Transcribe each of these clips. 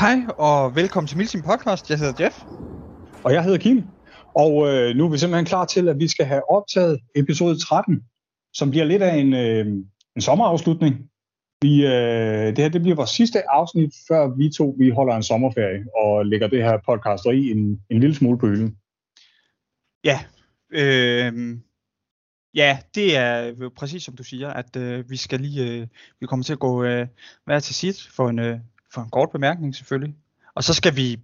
Hej og velkommen til Milsim Podcast. Jeg hedder Jeff. Og jeg hedder Kim. Og øh, nu er vi simpelthen klar til, at vi skal have optaget episode 13, som bliver lidt af en, øh, en sommerafslutning. Vi, øh, det her det bliver vores sidste afsnit, før vi to vi holder en sommerferie og lægger det her podcast i en, en lille smule på hylden. Ja, øh, ja, det er jo præcis som du siger, at øh, vi skal lige, øh, vi kommer til at gå øh, hver til sit for en, øh, for en kort bemærkning selvfølgelig. Og så skal vi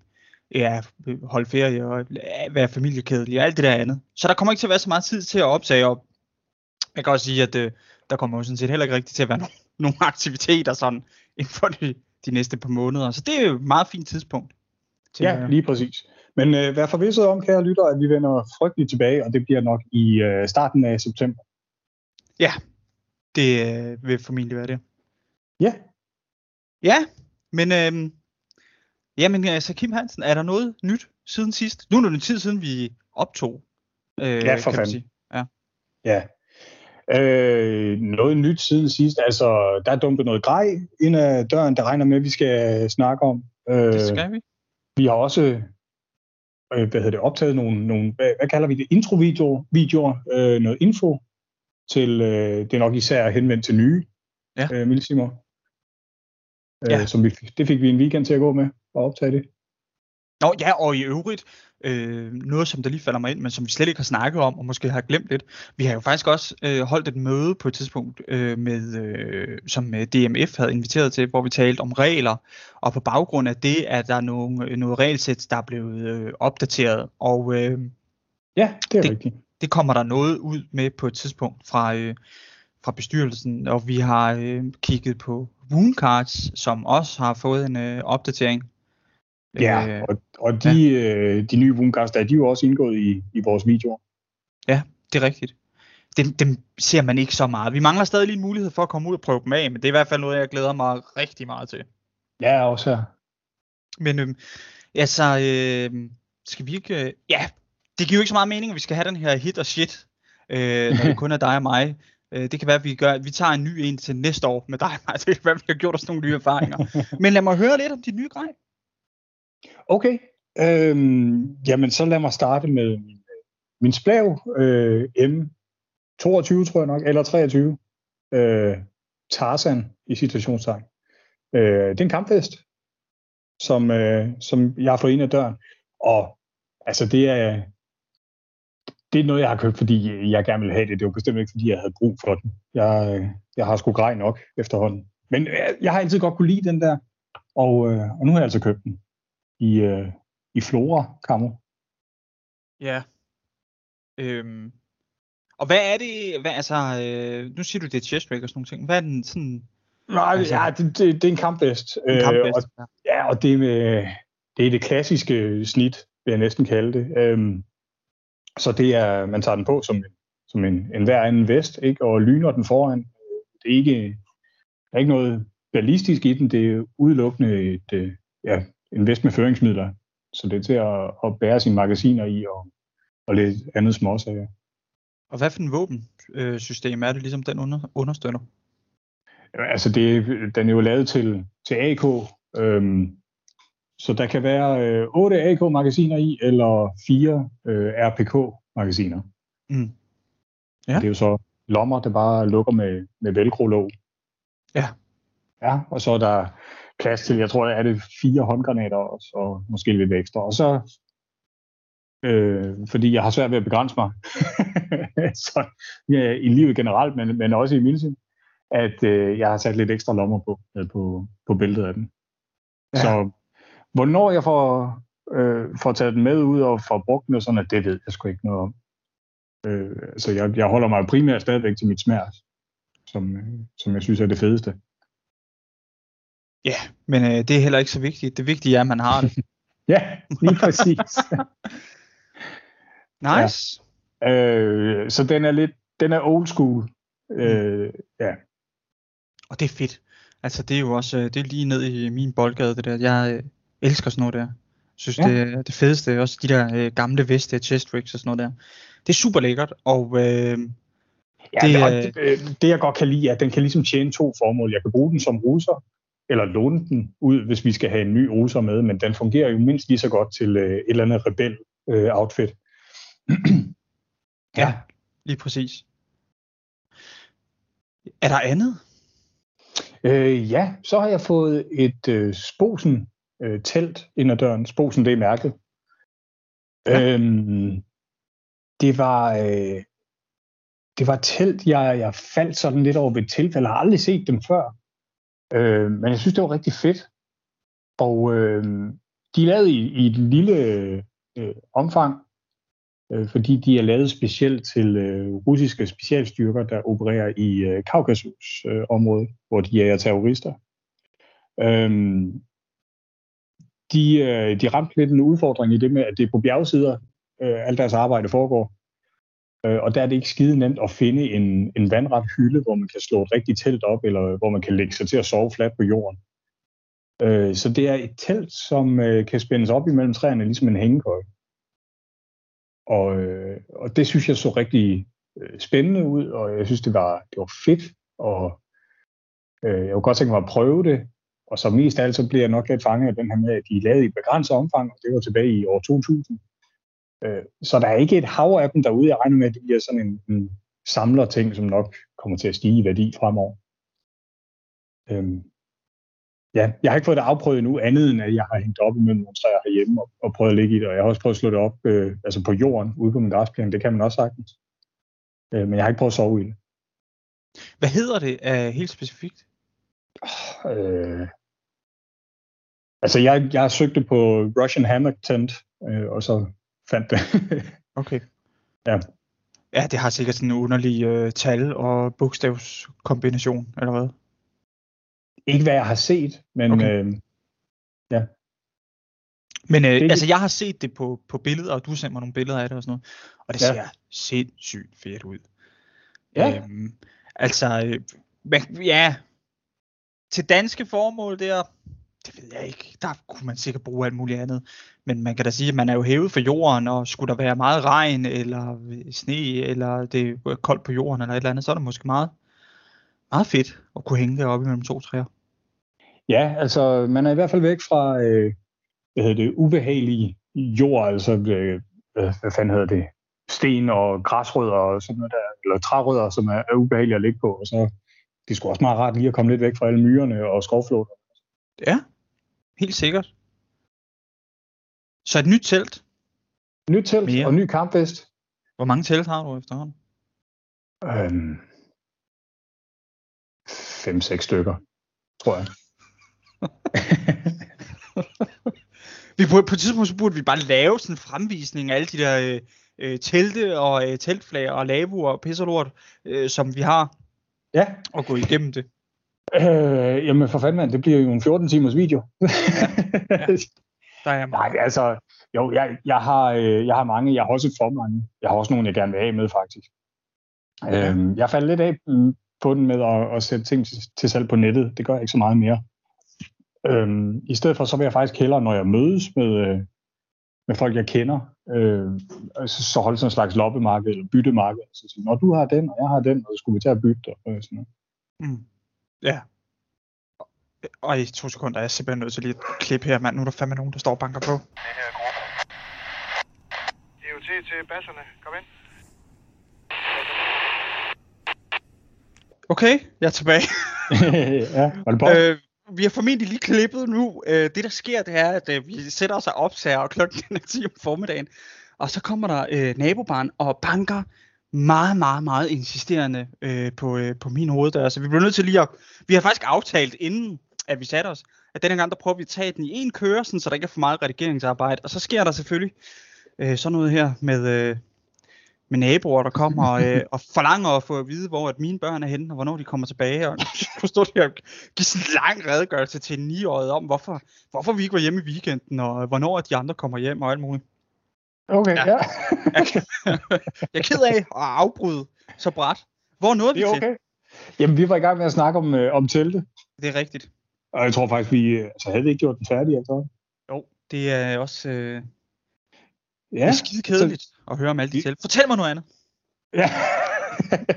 ja, holde ferie og være familiekedelige og alt det der andet. Så der kommer ikke til at være så meget tid til at optage op. Jeg kan også sige, at øh, der kommer jo sådan set heller ikke rigtig til at være no- nogle aktiviteter sådan inden for de, de næste par måneder. Så det er jo et meget fint tidspunkt. Ja, lige præcis. Men øh, vær forvisset om, kære lytter, at vi vender frygteligt tilbage, og det bliver nok i øh, starten af september. Ja, det øh, vil formentlig være det. Ja. Ja, men øh, jamen, altså Kim Hansen, er der noget nyt siden sidst? Nu er det en tid siden, vi optog. Øh, ja, for fanden. Ja. ja. Øh, noget nyt siden sidst. Altså, der er dumpet noget grej ind ad døren, der regner med, at vi skal snakke om. Øh, det skal vi. Vi har også øh, hvad hedder det, optaget nogle, nogle hvad, hvad kalder vi det, introvideoer, videoer, øh, noget info til, øh, det er nok især henvendt til nye ja. øh, millisimer. Øh, ja. som vi, det fik vi en weekend til at gå med og optage det. Nå ja, og i øvrigt, øh, noget som der lige falder mig ind, men som vi slet ikke har snakket om, og måske har glemt lidt. Vi har jo faktisk også øh, holdt et møde på et tidspunkt, øh, med, øh, som øh, DMF havde inviteret til, hvor vi talte om regler, og på baggrund af det er der nogle, noget regelsæt, der er blevet øh, opdateret, og øh, ja, det er det, rigtigt. Det kommer der noget ud med på et tidspunkt fra, øh, fra bestyrelsen, og vi har øh, kigget på Woundcards, som også har fået en øh, opdatering. Ja, øh, og, og de, ja. øh, de nye Woundcards, der er de jo også indgået i, i vores videoer. Ja, det er rigtigt. Dem, dem ser man ikke så meget. Vi mangler stadig lige en mulighed for at komme ud og prøve dem af, men det er i hvert fald noget, jeg glæder mig rigtig meget til. Ja, også her. Men øh, altså, øh, skal vi ikke... Øh, ja, det giver jo ikke så meget mening, at vi skal have den her hit og shit, øh, når det kun er dig og mig. Øh, det kan være, at vi, gør, vi tager en ny en til næste år med dig mig. Det kan være, at vi har gjort os nogle nye erfaringer. Men lad mig høre lidt om de nye grej. Okay. Øhm, jamen, så lad mig starte med min, min splav øh, M22, tror jeg nok, eller 23. Øh, Tarzan i situationstegn. Øh, det er en kampfest, som, øh, som jeg har fået ind ad døren. Og altså, det er, det er noget, jeg har købt, fordi jeg gerne vil have det. Det var bestemt ikke, fordi jeg havde brug for den. Jeg, jeg har sgu grej nok efterhånden. Men jeg, jeg har altid godt kunne lide den der, og, øh, og nu har jeg altså købt den i, øh, i Flora Kammer. Ja. Øhm. Og hvad er det, hvad, altså, øh, nu siger du, det er chest og sådan nogle ting. Hvad er den sådan... Nej, altså, ja, det, det, det er en kampvest. En kampvest, øh, og, ja. ja. og det, med, det er det klassiske snit, vil jeg næsten kalde det. Øhm, så det er, man tager den på som, som en, en hver anden vest, ikke? og lyner den foran. Det er ikke, der er ikke noget ballistisk i den, det er udelukkende et, øh, ja, en vest med føringsmidler, så det er til at, at bære sine magasiner i og, og lidt andet småsager. Og hvad for en våbensystem er det, ligesom den under, understøtter? Altså, det, den er jo lavet til, til AK, øhm, så der kan være øh, 8 AK-magasiner i, eller 4 øh, RPK-magasiner. Mm. Ja. Det er jo så lommer, der bare lukker med, med velcro-låg. Ja. Ja, og så er der plads til, jeg tror, er det fire håndgranater og, og måske lidt ekstra. Og så, øh, fordi jeg har svært ved at begrænse mig, så ja, i livet generelt, men, men også i milsim, at øh, jeg har sat lidt ekstra lommer på, øh, på, på bæltet af den. Ja. Så hvornår jeg får, øh, får taget den med ud og får brugt den, og sådan, at det ved jeg sgu ikke noget om. Øh, så jeg, jeg holder mig primært stadigvæk til mit smær, som, som jeg synes er det fedeste. Ja, men øh, det er heller ikke så vigtigt. Det vigtige er, at man har det. ja, lige præcis. nice. Ja. Øh, så den er lidt, den er old school. Øh, ja. Og det er fedt. Altså det er jo også, øh, det er lige ned i min boldgade, det der. Jeg øh, elsker sådan noget der. Jeg synes, ja. det er det fedeste. Også de der øh, gamle veste, chest rigs og sådan noget der. Det er super lækkert, og øh, Ja, det, det, det, det jeg godt kan lide, er, at den kan ligesom tjene to formål. Jeg kan bruge den som ruser, eller låne den ud, hvis vi skal have en ny Oser med, men den fungerer jo mindst lige så godt til øh, et eller andet rebel-outfit. ja, lige præcis. Er der andet? Øh, ja, så har jeg fået et øh, Sposen øh, telt ind ad døren. Sposen, det er mærket. Ja. Øhm, det var øh, det var telt, jeg, jeg faldt sådan lidt over ved et tilfælde. Jeg har aldrig set dem før. Øh, men jeg synes, det var rigtig fedt. Og øh, de er lavet i, i et lille øh, omfang, øh, fordi de er lavet specielt til øh, russiske specialstyrker, der opererer i øh, Kaukasus-området, øh, hvor de er terrorister. Øh, de, øh, de ramte lidt en udfordring i det med, at det er på bjergsider, øh, alt deres arbejde foregår. Øh, og der er det ikke skide nemt at finde en, en vandret hylde, hvor man kan slå et rigtigt telt op, eller hvor man kan lægge sig til at sove fladt på jorden. Øh, så det er et telt, som øh, kan spændes op imellem træerne, ligesom en hængekøj. Og, øh, og det synes jeg så rigtig øh, spændende ud, og jeg synes, det var, det var fedt, og øh, jeg kunne godt tænke mig at prøve det, og så mest af alt, så bliver jeg nok lidt fanget af den her med, at de er lavet i begrænset omfang, og det var tilbage i år 2000. Øh, så der er ikke et hav af dem derude. Jeg regner med, at det bliver sådan en, en samler ting, som nok kommer til at stige i værdi fremover. Øhm, ja, jeg har ikke fået det afprøvet endnu, andet end at jeg har hængt op imellem nogle træer herhjemme og, og prøvet at ligge i det, og jeg har også prøvet at slå det op øh, altså på jorden, ude på min græsplæne, det kan man også sagtens. Øh, men jeg har ikke prøvet at sove i det. Hvad hedder det uh, helt specifikt? Øh, altså jeg, jeg søgte på Russian Hammer Tent, øh, og så fandt det. okay. Ja. Ja, det har sikkert sådan en underlig øh, tal- og bogstavskombination, eller hvad? Ikke hvad jeg har set, men okay. øh, ja. Men øh, det, altså, jeg har set det på, på billeder, og du sendte mig nogle billeder af det og sådan noget, og det ja. ser sindssygt fedt ud. Ja. Øhm, altså, øh, men, ja, til danske formål der, det ved jeg ikke, der kunne man sikkert bruge alt muligt andet. Men man kan da sige, at man er jo hævet for jorden, og skulle der være meget regn, eller sne, eller det er koldt på jorden, eller et eller andet, så er det måske meget, meget fedt at kunne hænge deroppe mellem to træer. Ja, altså man er i hvert fald væk fra øh, hvad hedder det, ubehagelige jord, altså øh, øh, hvad fanden hedder det, sten og græsrødder og sådan noget der, eller trærødder, som er, er ubehagelige at ligge på, og så det er sgu også meget rart lige at komme lidt væk fra alle myrerne og skovflåter. Ja, helt sikkert. Så et nyt telt? Nyt telt Mere. og ny kampvest. Hvor mange telt har du efterhånden? Øhm, fem, seks stykker, tror jeg. vi burde, på et tidspunkt så burde vi bare lave sådan en fremvisning af alle de der øh, øh telte og øh, teltflager og labuer og pisserlort, øh, som vi har. Ja. Og gå igennem det. Øh, jamen for fanden, man, det bliver jo en 14 timers video. ja. Ja. Der er Nej, altså, jo, jeg, jeg, har, øh, jeg har mange, jeg har også for mange. Jeg har også nogle, jeg gerne vil af med, faktisk. Okay. Øhm, jeg faldt lidt af på den med at, at sætte ting til, til salg på nettet. Det gør jeg ikke så meget mere. Øhm, I stedet for, så vil jeg faktisk hellere, når jeg mødes med, øh, med folk, jeg kender, øh, så, så holde sådan en slags loppemarked eller byttemarked. Så sige, når du har den, og jeg har den, og så skulle vi til at bytte. Og sådan noget. Mm. Ja. Og i to sekunder er jeg simpelthen nødt til lige at klippe her, mand. Nu er der fandme nogen, der står og banker på. Det her er gruppe. DOT til basserne. Kom ind. Okay, jeg er tilbage. ja, var det på? Øh, vi har formentlig lige klippet nu. Øh, det der sker, det er, at øh, vi sætter os og optager, og klokken er 10 om formiddagen. Og så kommer der øh, nabobarn og banker meget, meget, meget insisterende øh, på, øh, på min hoveddør. Så vi bliver nødt til lige at... Vi har faktisk aftalt, inden at vi satte os, at denne gang, der prøver vi at tage den i en køre, sådan, så der ikke er for meget redigeringsarbejde. Og så sker der selvfølgelig øh, sådan noget her med, øh, med naboer, der kommer øh, og forlanger at få at vide, hvor at mine børn er henne, og hvornår de kommer tilbage. Og nu stå der og give sådan en lang redegørelse til en 9 om, hvorfor, hvorfor vi ikke var hjemme i weekenden, og hvornår de andre kommer hjem og alt muligt. Okay, ja. ja. jeg er ked af at afbryde så bræt. Hvor nåede vi det er okay. til? Jamen, vi var i gang med at snakke om, øh, om telte. Det er rigtigt. Og jeg tror faktisk, vi altså, havde vi ikke gjort den færdig, altså. Jo, det er også øh, ja, det er skide kedeligt så, at høre om alt det telte. Fortæl mig noget andet. Ja.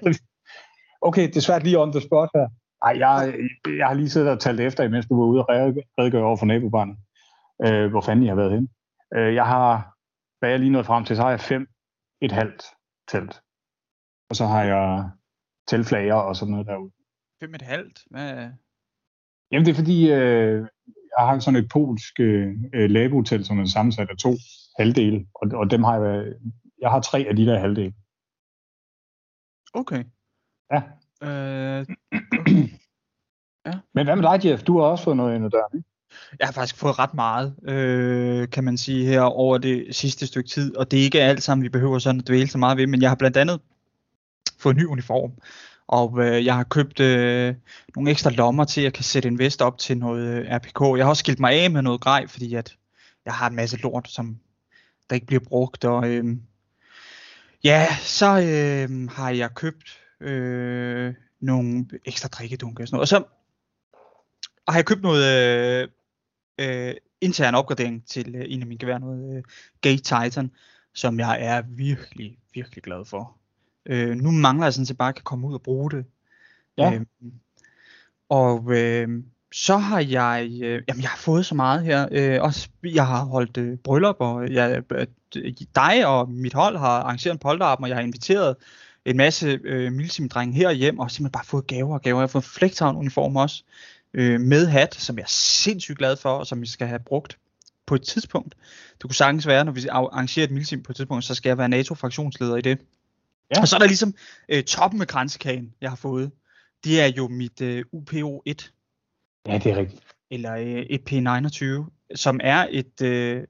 okay, det er svært lige on the spot her. Ej, jeg, jeg har lige siddet og talt efter, imens du var ude og redegøre over for nabobarnet, øh, hvor fanden jeg har været hen. Øh, jeg har, hvad jeg lige nået frem til, så har jeg fem et halvt telt. Og så har jeg teltflager og sådan noget derude. Fem et halvt? Hvad? Jamen det er fordi, øh, jeg har sådan et polsk øh, labotelt, som er sammensat af to halvdele, og, og dem har jeg, jeg har tre af de der halvdele. Okay. Ja. Øh, okay. ja. Men hvad med dig, Jeff? Du har også fået noget ind der, ikke? Jeg har faktisk fået ret meget, øh, kan man sige, her over det sidste stykke tid, og det er ikke alt sammen, vi behøver sådan at dvæle så meget ved, men jeg har blandt andet fået en ny uniform, og øh, jeg har købt øh, nogle ekstra lommer til, at jeg kan sætte en vest op til noget øh, RPK. Jeg har også skilt mig af med noget grej, fordi at jeg har en masse lort, som der ikke bliver brugt, og øh, ja, så øh, har jeg købt øh, nogle ekstra drikkedunke og sådan noget, og så har jeg købt noget øh, øh, intern opgradering til øh, en af mine gevær, noget øh, Gate Titan, som jeg er virkelig, virkelig glad for. Øh, nu mangler jeg sådan set bare at kan komme ud og bruge det. Ja. Øh, og øh, så har jeg, øh, jamen jeg har fået så meget her. Øh, også jeg har holdt øh, bryllup, og jeg, øh, dig og mit hold har arrangeret en polterappen, og jeg har inviteret en masse øh, milsim-drenge her hjem, og simpelthen bare fået gaver og gaver. Jeg har fået Flecktown uniform også, øh, med hat, som jeg er sindssygt glad for, og som vi skal have brugt på et tidspunkt. Det kunne sagtens være, når vi arrangerer et milsim på et tidspunkt, så skal jeg være NATO-fraktionsleder i det. Ja. Og så er der ligesom øh, toppen med grænsekagen, jeg har fået. Det er jo mit øh, UPO-1. Ja, det er rigtigt. Eller øh, et P29, som er et, øh,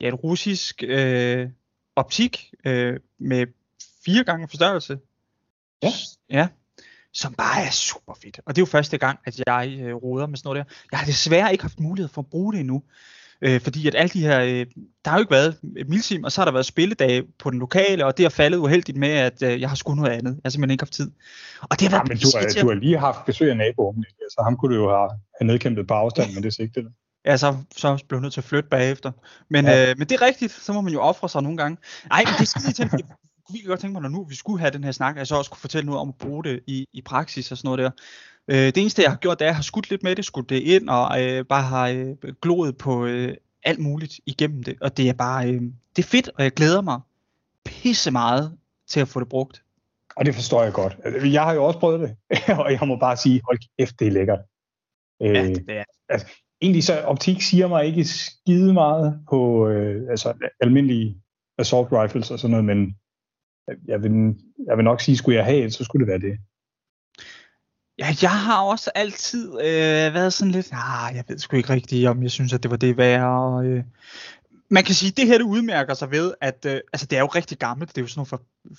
ja, et russisk øh, optik øh, med fire gange forstørrelse. Ja. Ja, som bare er super fedt. Og det er jo første gang, at jeg øh, roder med sådan noget der. Jeg har desværre ikke haft mulighed for at bruge det endnu. Øh, fordi at alle de her, øh, der har jo ikke været milsim, og så har der været spilledage på den lokale, og det har faldet uheldigt med, at øh, jeg har sgu noget andet. Jeg har simpelthen ikke haft tid. Og det har ja, men du, har, du har lige haft besøg af naboen, så altså, ham kunne du jo have, have nedkæmpet på afstand med det sigte. Ja, så, så blev jeg nødt til at flytte bagefter. Men, ja. øh, men det er rigtigt, så må man jo ofre sig nogle gange. Nej, men det er skidt til, kunne virkelig godt tænke mig, når nu vi skulle have den her snak, at jeg så også kunne fortælle noget om at bruge det i, i praksis og sådan noget der. Øh, det eneste, jeg har gjort, det er, at jeg har skudt lidt med det, skudt det ind, og øh, bare har øh, gloet på øh, alt muligt igennem det. Og det er bare, øh, det er fedt, og jeg glæder mig pisse meget til at få det brugt. Og det forstår jeg godt. Altså, jeg har jo også prøvet det, og jeg må bare sige, hold kæft, det er lækkert. Øh, ja, det er. Altså, egentlig så optik siger mig ikke skide meget på øh, altså, almindelige assault rifles og sådan noget, men jeg vil, jeg vil nok sige, skulle jeg have et, så skulle det være det. Ja, jeg har også altid øh, været sådan lidt, ah, jeg ved sgu ikke rigtigt, om jeg synes, at det var det værd. Og, øh, man kan sige, at det her det udmærker sig ved, at øh, altså, det er jo rigtig gammelt, det er jo sådan noget fra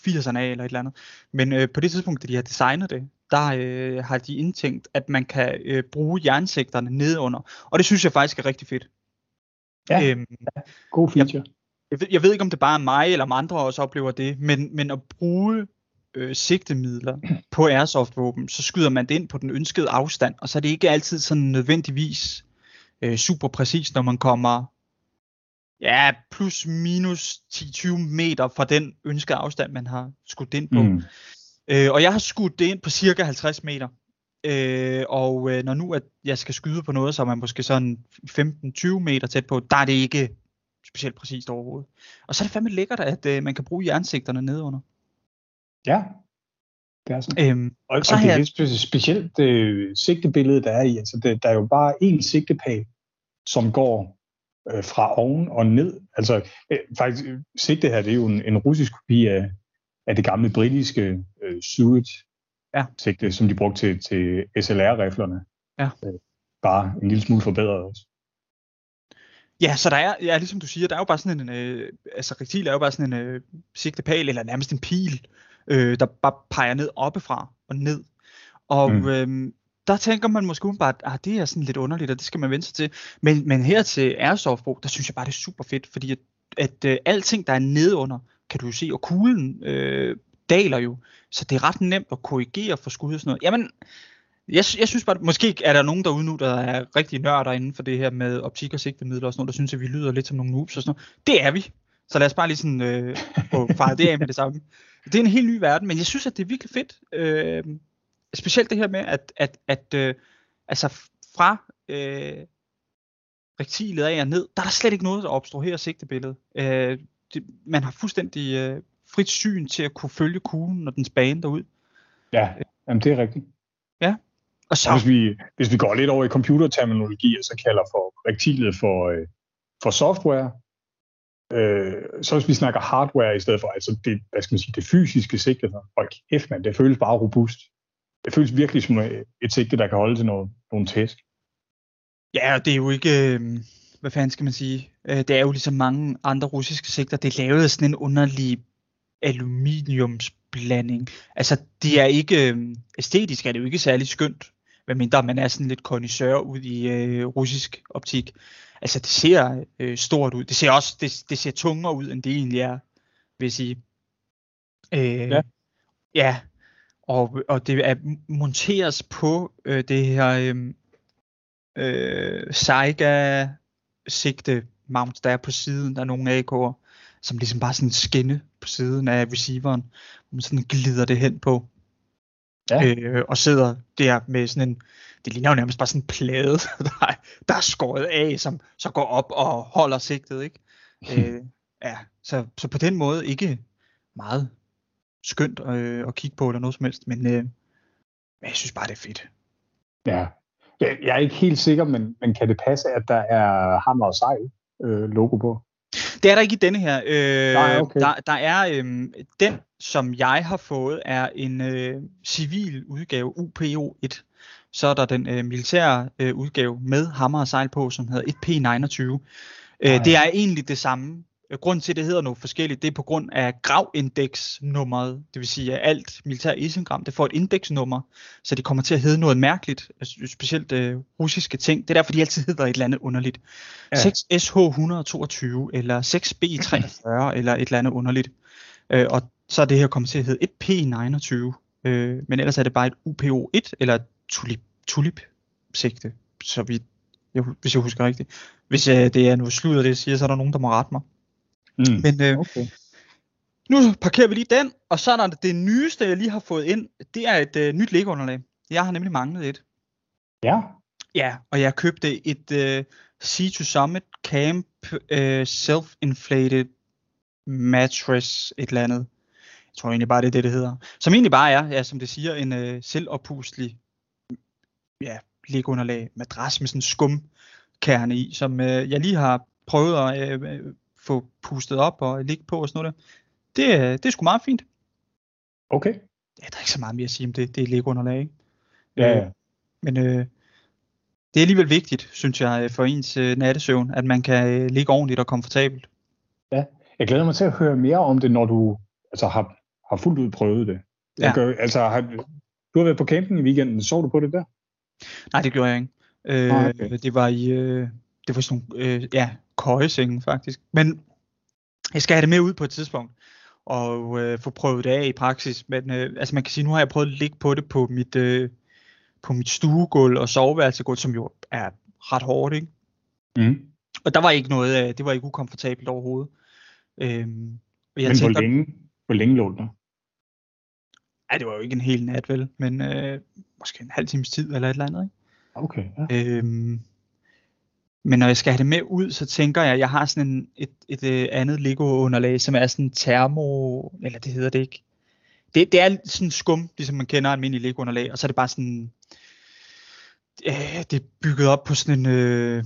80'erne af eller et eller andet. Men øh, på det tidspunkt, da de har designet det, der øh, har de indtænkt, at man kan øh, bruge jernsigterne nedunder. Og det synes jeg faktisk er rigtig fedt. Ja, øhm, ja god feature. Jeg, jeg ved, jeg ved ikke, om det bare er mig eller om andre også oplever det, men, men at bruge øh, sigtemidler på airsoft-våben, så skyder man det ind på den ønskede afstand, og så er det ikke altid sådan nødvendigvis øh, super præcis, når man kommer ja, plus minus 10-20 meter fra den ønskede afstand, man har skudt ind på. Mm. Øh, og jeg har skudt det ind på cirka 50 meter. Øh, og øh, når nu at jeg skal skyde på noget, som er måske sådan 15-20 meter tæt på, der er det ikke specielt præcist overhovedet. Og så er det fandme lækkert, at øh, man kan bruge jernsigterne nedunder. Ja, det er sådan. Øhm, og, så og det er lidt spe- specielt øh, sigtebillede, der er i. Altså, det, der er jo bare én sigtepæl, som går øh, fra oven og ned. Altså, øh, faktisk, sigte her, det er jo en, en russisk kopi af, af det gamle britiske øh, Suet ja. sigte, som de brugte til, til SLR-riflerne. Ja. Øh, bare en lille smule forbedret også. Ja, så der er, ja, ligesom du siger, der er jo bare sådan en, øh, altså rektil er jo bare sådan en øh, sigtepæl, eller nærmest en pil, øh, der bare peger ned oppefra og ned. Og mm. øh, der tænker man måske bare, at ah, det er sådan lidt underligt, og det skal man vente sig til. Men, men her til airsoft der synes jeg bare, det er super fedt, fordi at, at øh, alting, der er nedunder, kan du jo se, og kuglen øh, daler jo, så det er ret nemt at korrigere for skud og sådan noget. Jamen, jeg, jeg synes bare, måske er der nogen derude nu, der er rigtig nørder inden for det her med optik og sigtemidler og sådan noget, der synes, at vi lyder lidt som nogle noobs og sådan noget. Det er vi. Så lad os bare lige sådan øh, få faret det af med det samme. Det er en helt ny verden, men jeg synes, at det er virkelig fedt. Øh, specielt det her med, at, at, at øh, altså fra øh, rektilet af og ned, der er der slet ikke noget, der obstruerer sigtebilledet. Øh, det, man har fuldstændig øh, frit syn til at kunne følge kuglen og dens bane derud. Ja, jamen det er rigtigt. Ja. Og så, Og hvis vi, hvis vi går lidt over i computerterminologi, og så kalder for rektilet for, øh, for software, øh, så hvis vi snakker hardware i stedet for, altså det, hvad skal man sige, det fysiske sigte, og kæft man, det føles bare robust. Det føles virkelig som et sigte, der kan holde til noget, nogle tæsk. ja, det er jo ikke, øh, hvad fanden skal man sige, øh, det er jo ligesom mange andre russiske sigter, det er lavet af sådan en underlig aluminiumsblanding. Altså, det er ikke, øh, æstetisk er det jo ikke særlig skønt, medmindre man er sådan lidt kondisør ud i øh, russisk optik. Altså, det ser øh, stort ud. Det ser også, det, det ser tungere ud, end det egentlig er, vil jeg sige. Øh, Ja. Ja, og, og det er monteres på øh, det her øh, øh, Saiga sigte mount, der er på siden af nogle AK'er, som ligesom bare sådan skinne på siden af receiveren, hvor man sådan glider det hen på. Ja. Øh, og sidder der med sådan en, det ligner jo nærmest bare sådan en plade, der, er- der er skåret af, som så går op og holder sigtet, ikke? øh, ja, så, så på den måde ikke meget skønt øh, at kigge på eller noget som helst, men, øh, men jeg synes bare, det er fedt. Ja. Jeg, er ikke helt sikker, men, men kan det passe, at der er hammer og sejl øh, logo på? Det er der ikke i denne her. Øh, Nej, okay. der, der er øh, den, som jeg har fået, er en øh, civil udgave, UPO1. Så er der den øh, militære øh, udgave med hammer og sejl på, som hedder 1P29. Øh, det er egentlig det samme. Øh, Grunden til, at det hedder noget forskelligt, det er på grund af gravindeksnummeret. Det vil sige, at alt militær isengram, det får et indeksnummer, så det kommer til at hedde noget mærkeligt, altså, specielt øh, russiske ting. Det er derfor, de altid hedder et eller andet underligt. Ja. 6SH122, eller 6B43, eller et eller andet underligt. Øh, og så er det her kommet til at hedde 1P29, øh, men ellers er det bare et UPO1, eller et tulip, tulip-sigte, så vidt, jeg, hvis jeg husker rigtigt. Hvis øh, det er noget sludder, det jeg siger, så er der nogen, der må rette mig. Mm. Men øh, Okay. nu parkerer vi lige den, og så er der det nyeste, jeg lige har fået ind. Det er et øh, nyt Lego-underlag. Jeg har nemlig manglet et. Ja. Ja, og jeg købte et øh, Sea to Summit Camp øh, Self-Inflated Mattress, et eller andet. Jeg tror egentlig bare, det er det, det hedder. Som egentlig bare er, ja, som det siger, en øh, selvoppustelig ja, Lego-underlag madras med sådan en skumkerne i, som øh, jeg lige har prøvet at øh, øh, få pustet op og ligge på og sådan noget. der. Det, øh, det er sgu meget fint. Okay. Ja, der er ikke så meget mere at sige om det. Det er Lego-underlag, ikke? Ja, Øh, ja. Men øh, det er alligevel vigtigt, synes jeg, øh, for ens øh, nattesøvn, at man kan øh, ligge ordentligt og komfortabelt. Jeg glæder mig til at høre mere om det, når du altså, har, har fuldt ud prøvet det. Jeg Ja. gør, altså, har, du har været på camping i weekenden. Så du på det der? Nej, det gjorde jeg ikke. Øh, okay. Det var i, øh, det var sådan nogle, øh, ja, køjesenge faktisk. Men jeg skal have det med ud på et tidspunkt og øh, få prøvet det af i praksis. Men øh, altså man kan sige, nu har jeg prøvet at ligge på det på mit, øh, på mit stuegulv og soveværelsegulv, som jo er ret hårdt, ikke? Mm. Og der var ikke noget, af- det var ikke ukomfortabelt overhovedet. Og jeg Men tænker, hvor længe, hvor længe lå den der? Ej, det var jo ikke en hel nat, vel? Men øh, måske en halv times tid eller et eller andet, ikke? Okay, ja. Øhm, men når jeg skal have det med ud, så tænker jeg, at jeg har sådan en, et, et, et andet Lego-underlag, som er sådan termo... Eller det hedder det ikke. Det, det er sådan skum, ligesom man kender almindelig Lego-underlag, og så er det bare sådan... Øh, det er bygget op på sådan en... Øh,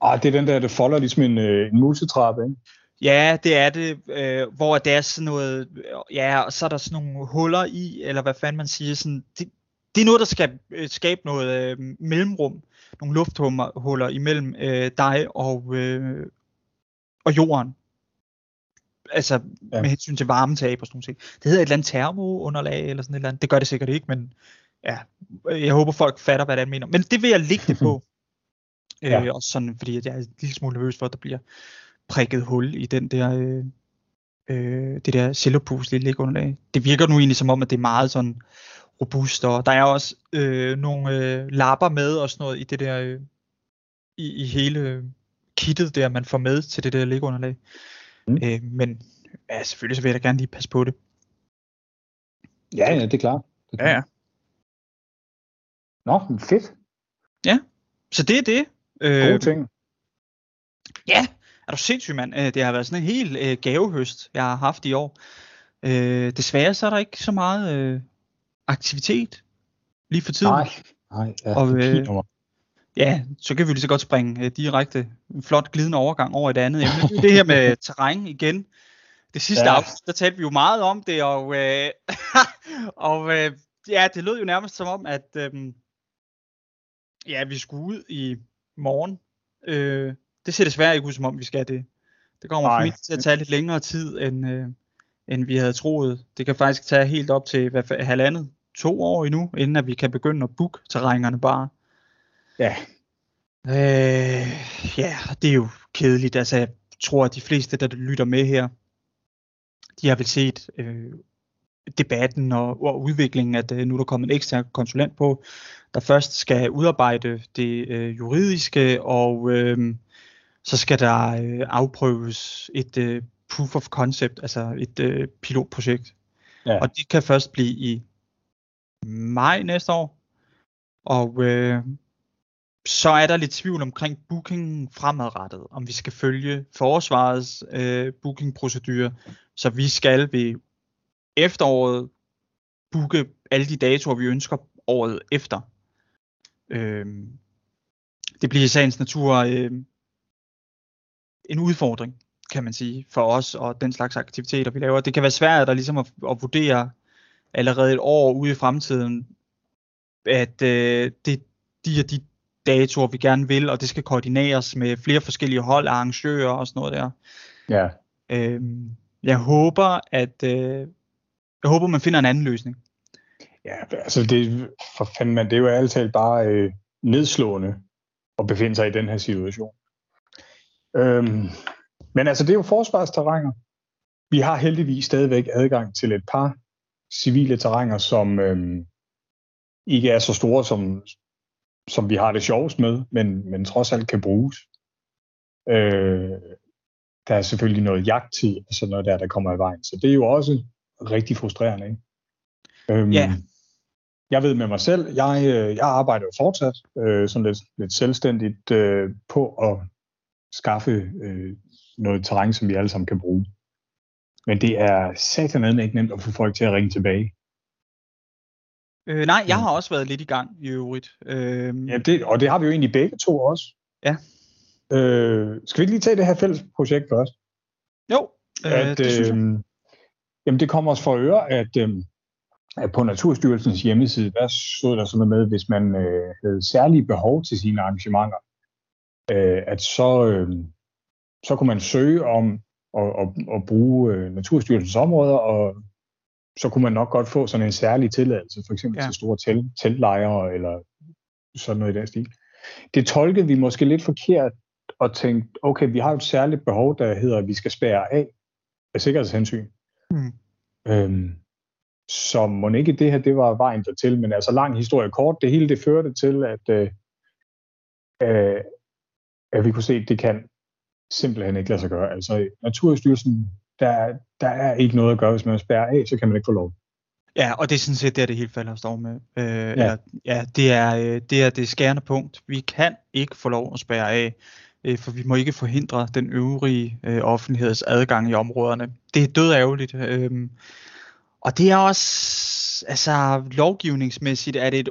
Ah, det er den der, det folder ligesom en, øh, en musetrappe, ikke? Ja, det er det, øh, hvor det er sådan noget, ja, og så er der sådan nogle huller i, eller hvad fanden man siger, sådan, det, det er noget, der skal øh, skabe noget øh, mellemrum, nogle lufthuller imellem øh, dig og, øh, og jorden. Altså Ja. med hensyn til varmetab og sådan noget. Det hedder et eller andet termounderlag, eller sådan et eller andet. Det gør det sikkert ikke, men ja, jeg håber folk fatter, hvad det er, mener. Men det vil jeg lægge det på. Ja. øh, også sådan, fordi jeg er en lille smule nervøs for, at der bliver prikket hul i den der, øh, øh, det der cellopuslige liggeunderlag. Det virker nu egentlig som om, at det er meget sådan robust, og der er også øh, nogle øh, lapper med og sådan noget i det der, øh, i, i hele kittet der, man får med til det der liggeunderlag. Mm. Øh, men ja, selvfølgelig så vil jeg da gerne lige passe på det. Ja, ja, det er klart. Det er klart. Nå, men fedt. Så det er det. Gode Øh, ting. ja, er du sindssyg, mand. Øh, Det har været sådan en helt øh, gavehøst, jeg har haft i år. Øh, desværre så er der ikke så meget øh, aktivitet lige for tiden. Nej, nej, ja, Og, øh. Ja, så kan vi lige så godt springe øh, direkte en flot glidende overgang over et andet emne. Det er her med terræn igen. Det sidste ja. afsnit, der talte vi jo meget om det, og, øh, og øh, ja, det lød jo nærmest som om, at øh, ja, vi skulle ud i morgen. Øh, det ser desværre ikke ud som om, vi skal det. Det kommer Nej. formentlig til at tage lidt længere tid, end, øh, end vi havde troet. Det kan faktisk tage helt op til hvad, halvandet, to år endnu, inden at vi kan begynde at booke terrængerne bare. Ja, Øh, ja, det er jo kedeligt. Altså, jeg tror, at de fleste, der lytter med her, de har vel set øh, debatten og, og udviklingen, at øh, nu er der kommet en ekstern konsulent på, der først skal udarbejde det øh, juridiske, og øh, så skal der øh, afprøves et øh, proof of concept, altså et øh, pilotprojekt. Ja. Og det kan først blive i maj næste år. Og øh, så er der lidt tvivl omkring bookingen fremadrettet, om vi skal følge forsvarets øh, bookingprocedure, så vi skal ved efteråret booke alle de datoer, vi ønsker året efter. Øhm, det bliver i sagens natur øh, en udfordring, kan man sige, for os og den slags aktiviteter, vi laver. Det kan være svært at, ligesom at, at vurdere allerede et år ude i fremtiden, at øh, det de og de datoer, vi gerne vil, og det skal koordineres med flere forskellige hold arrangører og sådan noget der. ja. Øhm, jeg håber, at øh, jeg håber, man finder en anden løsning. Ja, altså det, for fanden, man, det er jo ærligt talt bare øh, nedslående at befinde sig i den her situation. Øhm, men altså, det er jo forsvarsterrænger. Vi har heldigvis stadigvæk adgang til et par civile terrænger, som øhm, ikke er så store, som, som vi har det sjovest med, men, men trods alt kan bruges. Øh, der er selvfølgelig noget jagttid og sådan noget der, der kommer i vejen. Så det er jo også rigtig frustrerende, ikke? Øhm, Ja. Jeg ved med mig selv, jeg, øh, jeg arbejder jo fortsat øh, sådan lidt, lidt selvstændigt øh, på at skaffe øh, noget terræn, som vi alle sammen kan bruge. Men det er satan ikke nemt at få folk til at ringe tilbage. Øh, nej, jeg har også været lidt i gang i øvrigt. Øhm, Ja, det, og det har vi jo egentlig begge to også. Ja. Øh, skal vi ikke lige tage det her fælles projekt først? Jo, øh, at, det synes jeg. øh, jamen det kommer os for øre, at, øh, at på Naturstyrelsens hjemmeside, der stod der sådan noget med, hvis man øh, havde særlige behov til sine arrangementer, øh, at så, øh, så kunne man søge om at, at, at bruge øh, Naturstyrelsens områder, og så kunne man nok godt få sådan en særlig tilladelse, for eksempel Ja. til store telt, teltlejre, eller sådan noget i den stil. Det tolkede vi måske lidt forkert, og tænkte, okay, vi har et særligt behov, der hedder, at vi skal spærre af af sikkerhedshensyn. Mm. Øhm, så må ikke det her, det var vejen dertil, men altså lang historie kort, det hele det førte til, at, øh, øh, at vi kunne se, at det kan simpelthen ikke lade sig gøre. Altså Naturstyrelsen, der, der er ikke noget at gøre, hvis man spærrer af, så kan man ikke få lov. Ja, og det er sådan set der, det hele falder står med. Øh, ja. Eller, ja, det er, øh, det er det skærende punkt. Vi kan ikke få lov at spærre af, øh, for vi må ikke forhindre den øvrige øh, offentligheds adgang i områderne. Det er død ærgerligt. Øh, og det er også, altså lovgivningsmæssigt, er det et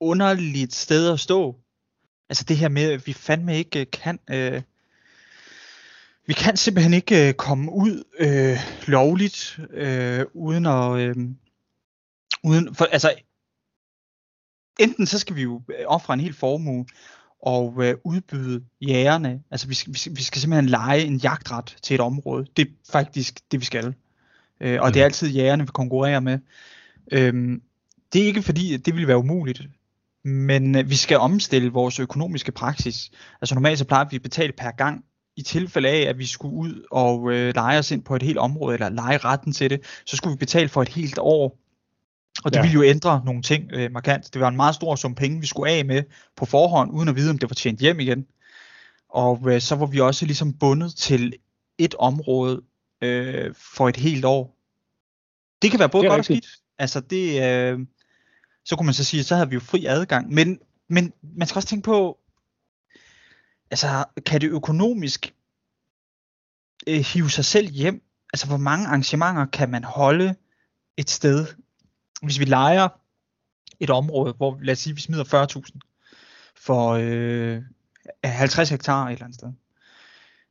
underligt sted at stå. Altså det her med, at vi fandme ikke øh, kan... Øh, vi kan simpelthen ikke øh, komme ud øh, lovligt, øh, uden at... Øh, uden, for, altså, enten så skal vi jo øh, ofre en hel formue og øh, udbyde jægerne. Altså vi skal, vi, skal, vi skal simpelthen lege en jagtret til et område. Det er faktisk det, vi skal. Øh, og mm. det er altid jægerne, vi konkurrerer med. Øhm, det er ikke fordi, at det vil være umuligt. Men øh, vi skal omstille vores økonomiske praksis. Altså normalt så plejer vi at betale per gang. I tilfælde af, at vi skulle ud og øh, lege os ind på et helt område, eller lege retten til det, så skulle vi betale for et helt år. Og det Ja. ville jo ændre nogle ting øh, markant. Det var en meget stor sum penge, vi skulle af med på forhånd, uden at vide, om det var tjent hjem igen. Og øh, så var vi også ligesom bundet til et område øh, for et helt år. Det kan være både godt og skidt. Altså det, øh, så kunne man så sige, så havde vi jo fri adgang. Men, men man skal også tænke på, altså kan det økonomisk øh, hive sig selv hjem? Altså hvor mange arrangementer kan man holde et sted, hvis vi leger et område, hvor lad os sige, vi smider 40.000 for øh, 50 hektar et eller andet sted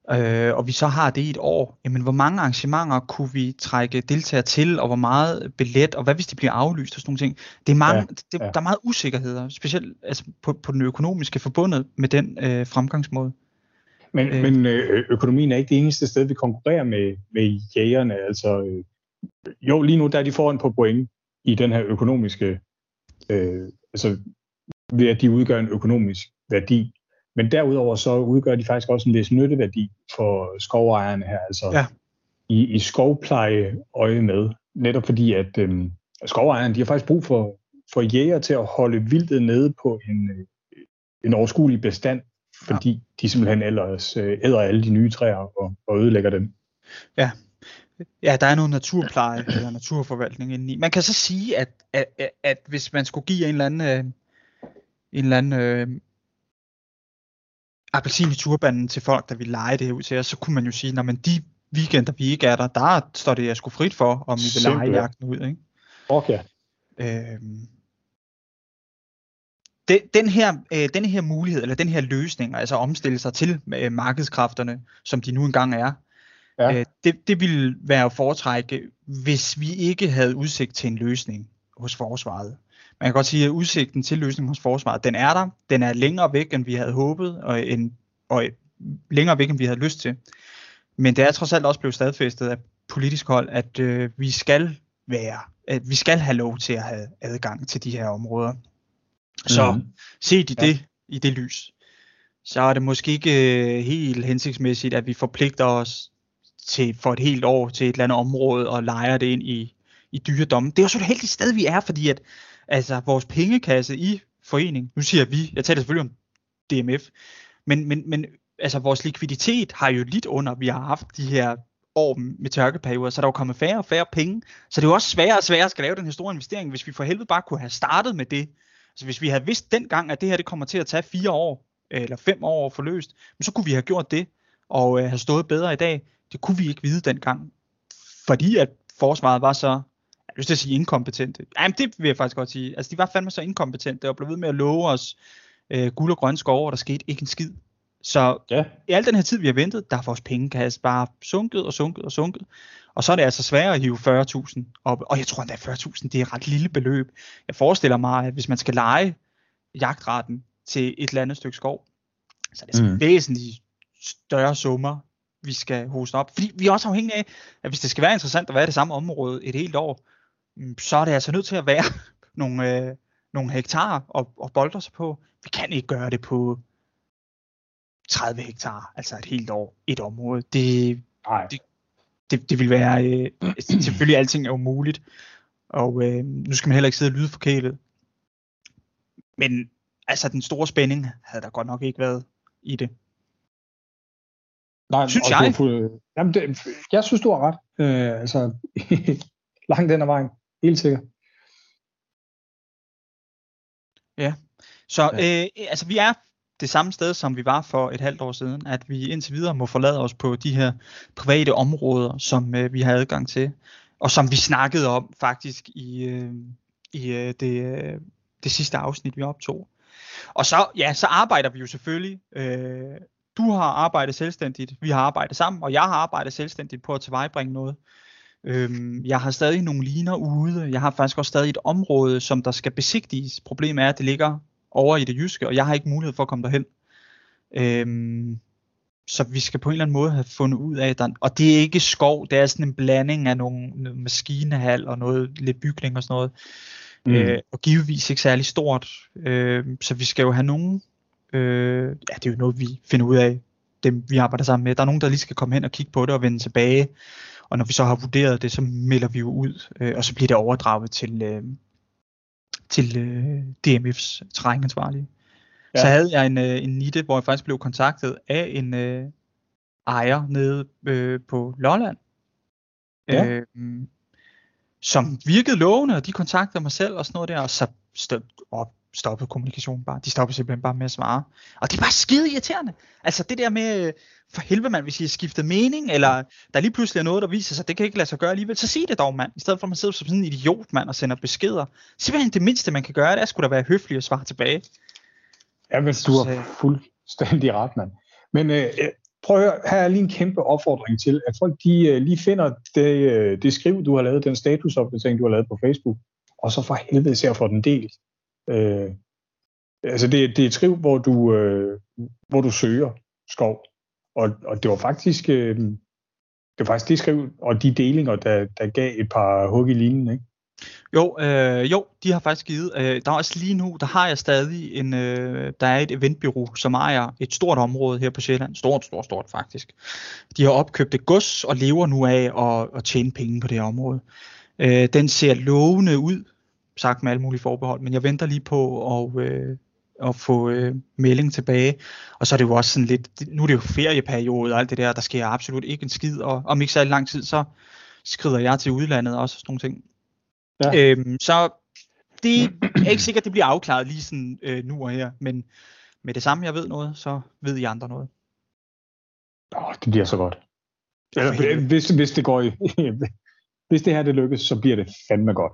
øh, og vi så har det i et år, jamen hvor mange arrangementer kunne vi trække deltagere til, og hvor meget billet, og hvad hvis de bliver aflyst og sådan nogle ting. Det er mange, ja, det, ja. der er meget usikkerheder, specielt altså, på, på den økonomiske forbundet med den øh, fremgangsmåde. Men, øh, men øh, økonomien er ikke det eneste sted, vi konkurrerer med, med jægerne. Altså, øh, jo, lige nu der er de foran på point i den her økonomiske, øh, altså ved at de udgør en økonomisk værdi. Men derudover så udgør de faktisk også en vis nytteværdi for skovejerne her, altså ja. i, i skovpleje øje med. Netop fordi, at øhm, skovejerne, de har faktisk brug for, for jæger til at holde vildtet nede på en, øh, en overskuelig bestand, fordi ja. de simpelthen ellers øh, æder alle de nye træer og, og ødelægger dem. Ja. Ja, der er noget naturpleje eller naturforvaltning indeni. Man kan så sige, at, at, at, hvis man skulle give en eller anden, øh, en eller anden appelsin i turbanen til folk, der vil lege det her ud til os, så kunne man jo sige, når man de weekender, vi ikke er der, der står det jeg sgu frit for, om vi vil lege jagten ud. Ikke? Okay. Øhm, den, den, her, øh, den her mulighed, eller den her løsning, altså omstille sig til øh, markedskræfterne, som de nu engang er, ja. øh, det, det ville være at foretrække, hvis vi ikke havde udsigt til en løsning hos forsvaret man kan godt sige, at udsigten til løsningen hos forsvaret, den er der. Den er længere væk, end vi havde håbet, og, en, og længere væk, end vi havde lyst til. Men det er trods alt også blevet stadfæstet af politisk hold, at øh, vi skal være, at vi skal have lov til at have adgang til de her områder. Så mm. set i det, ja. i det lys, så er det måske ikke øh, helt hensigtsmæssigt, at vi forpligter os til for et helt år til et eller andet område og leger det ind i, i dyredommen. Det er jo så et heldigt sted, vi er, fordi at altså vores pengekasse i forening, nu siger vi, jeg taler selvfølgelig om DMF, men, men, men altså vores likviditet har jo lidt under, vi har haft de her år med tørkeperioder, så der er jo kommet færre og færre penge, så det er jo også sværere og sværere at skal lave den her store investering, hvis vi for helvede bare kunne have startet med det. Altså hvis vi havde vidst dengang, at det her det kommer til at tage fire år, øh, eller fem år at få løst, men så kunne vi have gjort det, og øh, have stået bedre i dag. Det kunne vi ikke vide dengang, fordi at forsvaret var så jeg lyst til at sige inkompetente. Jamen, det vil jeg faktisk godt sige. Altså, de var fandme så inkompetente og blev ved med at love os øh, guld og grønne skove, og der skete ikke en skid. Så ja. i al den her tid, vi har ventet, der har vores pengekasse bare sunket og sunket og sunket. Og så er det altså sværere at hive 40.000 op. Og jeg tror endda 40.000, det er et ret lille beløb. Jeg forestiller mig, at hvis man skal lege jagtretten til et eller andet stykke skov, så er det mm. væsentligt større summer, vi skal hoste op. Fordi vi er også afhængige af, at hvis det skal være interessant at være i det samme område et helt år, så er det altså nødt til at være nogle, øh, nogle hektar og, og bolde sig på. Vi kan ikke gøre det på 30 hektar, altså et helt år, et område. Det, Nej. det, det, det vil være, øh, selvfølgelig alting er umuligt, og øh, nu skal man heller ikke sidde og lyde forkælet. Men altså den store spænding havde der godt nok ikke været i det. Nej, synes jeg. Du, jamen det, jeg synes, du har ret. Øh, altså, langt den ad vejen. Helt sikkert. Ja, så ja. Øh, altså vi er det samme sted, som vi var for et halvt år siden, at vi indtil videre må forlade os på de her private områder, som øh, vi har adgang til, og som vi snakkede om faktisk i, øh, i øh, det, øh, det sidste afsnit, vi optog. Og så, ja, så arbejder vi jo selvfølgelig. Øh, du har arbejdet selvstændigt, vi har arbejdet sammen, og jeg har arbejdet selvstændigt på at tilvejebringe noget. Øhm, jeg har stadig nogle liner ude. Jeg har faktisk også stadig et område, som der skal besigtiges. Problemet er, at det ligger over i det jyske, og jeg har ikke mulighed for at komme derhen. Øhm, så vi skal på en eller anden måde have fundet ud af, at og det er ikke skov, det er sådan en blanding af nogle, nogle maskinehal og noget lidt bygning og sådan noget. Mm. Øh, og givetvis ikke særlig stort. Øh, så vi skal jo have nogen, øh, ja det er jo noget vi finder ud af, dem vi arbejder sammen med. Der er nogen, der lige skal komme hen og kigge på det og vende tilbage og når vi så har vurderet det, så melder vi jo ud, øh, og så bliver det overdraget til, øh, til øh, DMF's terrænansvarlige. Ja. Så havde jeg en, øh, en nitte, hvor jeg faktisk blev kontaktet af en øh, ejer nede øh, på Lolland. Ja. Øh, som virkede lovende, og de kontaktede mig selv og sådan noget der, og så stod, og stoppede kommunikationen bare. De stoppede simpelthen bare med at svare. Og det er bare skide irriterende. Altså det der med, for helvede mand, hvis I har skiftet mening, eller der lige pludselig er noget, der viser sig, det kan ikke lade sig gøre alligevel, så sig det dog mand, i stedet for at man sidder som sådan en idiot mand og sender beskeder. Simpelthen det mindste man kan gøre, det er skulle da være høflig og svare tilbage. Ja, men du har fuldstændig ret, mand. Men øh, prøv at høre, her er lige en kæmpe opfordring til, at folk de øh, lige finder det, øh, det skriv, du har lavet, den statusopdatering, du har lavet på Facebook, og så for helvede ser for den delt. Øh, altså det, det er et skriv, hvor du, øh, hvor du søger skov. Og, og det var faktisk øh, det var faktisk det skriv, og de delinger, der, der gav et par hug i linjen, ikke? Jo, øh, jo, de har faktisk givet. Øh, der er også lige nu, der har jeg stadig en, øh, der er et eventbyrå, som ejer et stort område her på Sjælland. Stort, stort, stort faktisk. De har opkøbt et gods og lever nu af at, at tjene penge på det område. Øh, den ser lovende ud, sagt med alle mulige forbehold, men jeg venter lige på at, øh, at få øh, melding tilbage. Og så er det jo også sådan lidt, nu er det jo ferieperiode og alt det der, der sker absolut ikke en skid, og om ikke så lang tid, så skrider jeg til udlandet også og sådan nogle ting. Ja. Øhm, så det er ikke sikkert, det bliver afklaret lige sådan øh, nu og her, men med det samme, jeg ved noget, så ved I andre noget. Oh, det bliver så godt. Eller, hvis, hvis det går i, hvis det her det lykkes, så bliver det fandme godt.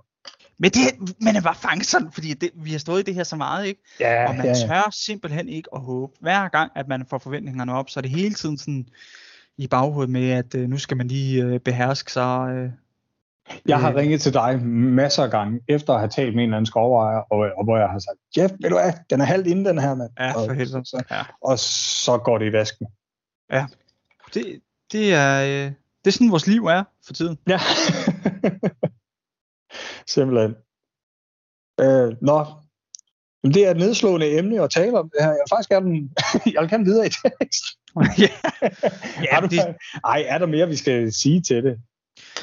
Men det, man er bare fanget sådan, fordi det, vi har stået i det her så meget, ikke? Ja, og man ja, ja. tør simpelthen ikke at håbe. Hver gang, at man får forventningerne op, så er det hele tiden sådan i baghovedet med, at øh, nu skal man lige øh, beherske sig. Øh, jeg har ringet til dig masser af gange, efter at have talt med en eller anden skovejer, og, og hvor jeg har sagt, Jeff, ved du hvad, den er halvt inden den her, mand. Ja, for helvede. Så, ja. Og så går det i vasken. Ja, det, det, er, øh, det er sådan, vores liv er for tiden. Ja. Simpelthen. Øh, nå, det er et nedslående emne at tale om det her. Jeg vil faktisk gerne, jeg vil gerne videre i tekst. ja, ja du, det... Ej, er der mere, vi skal sige til det?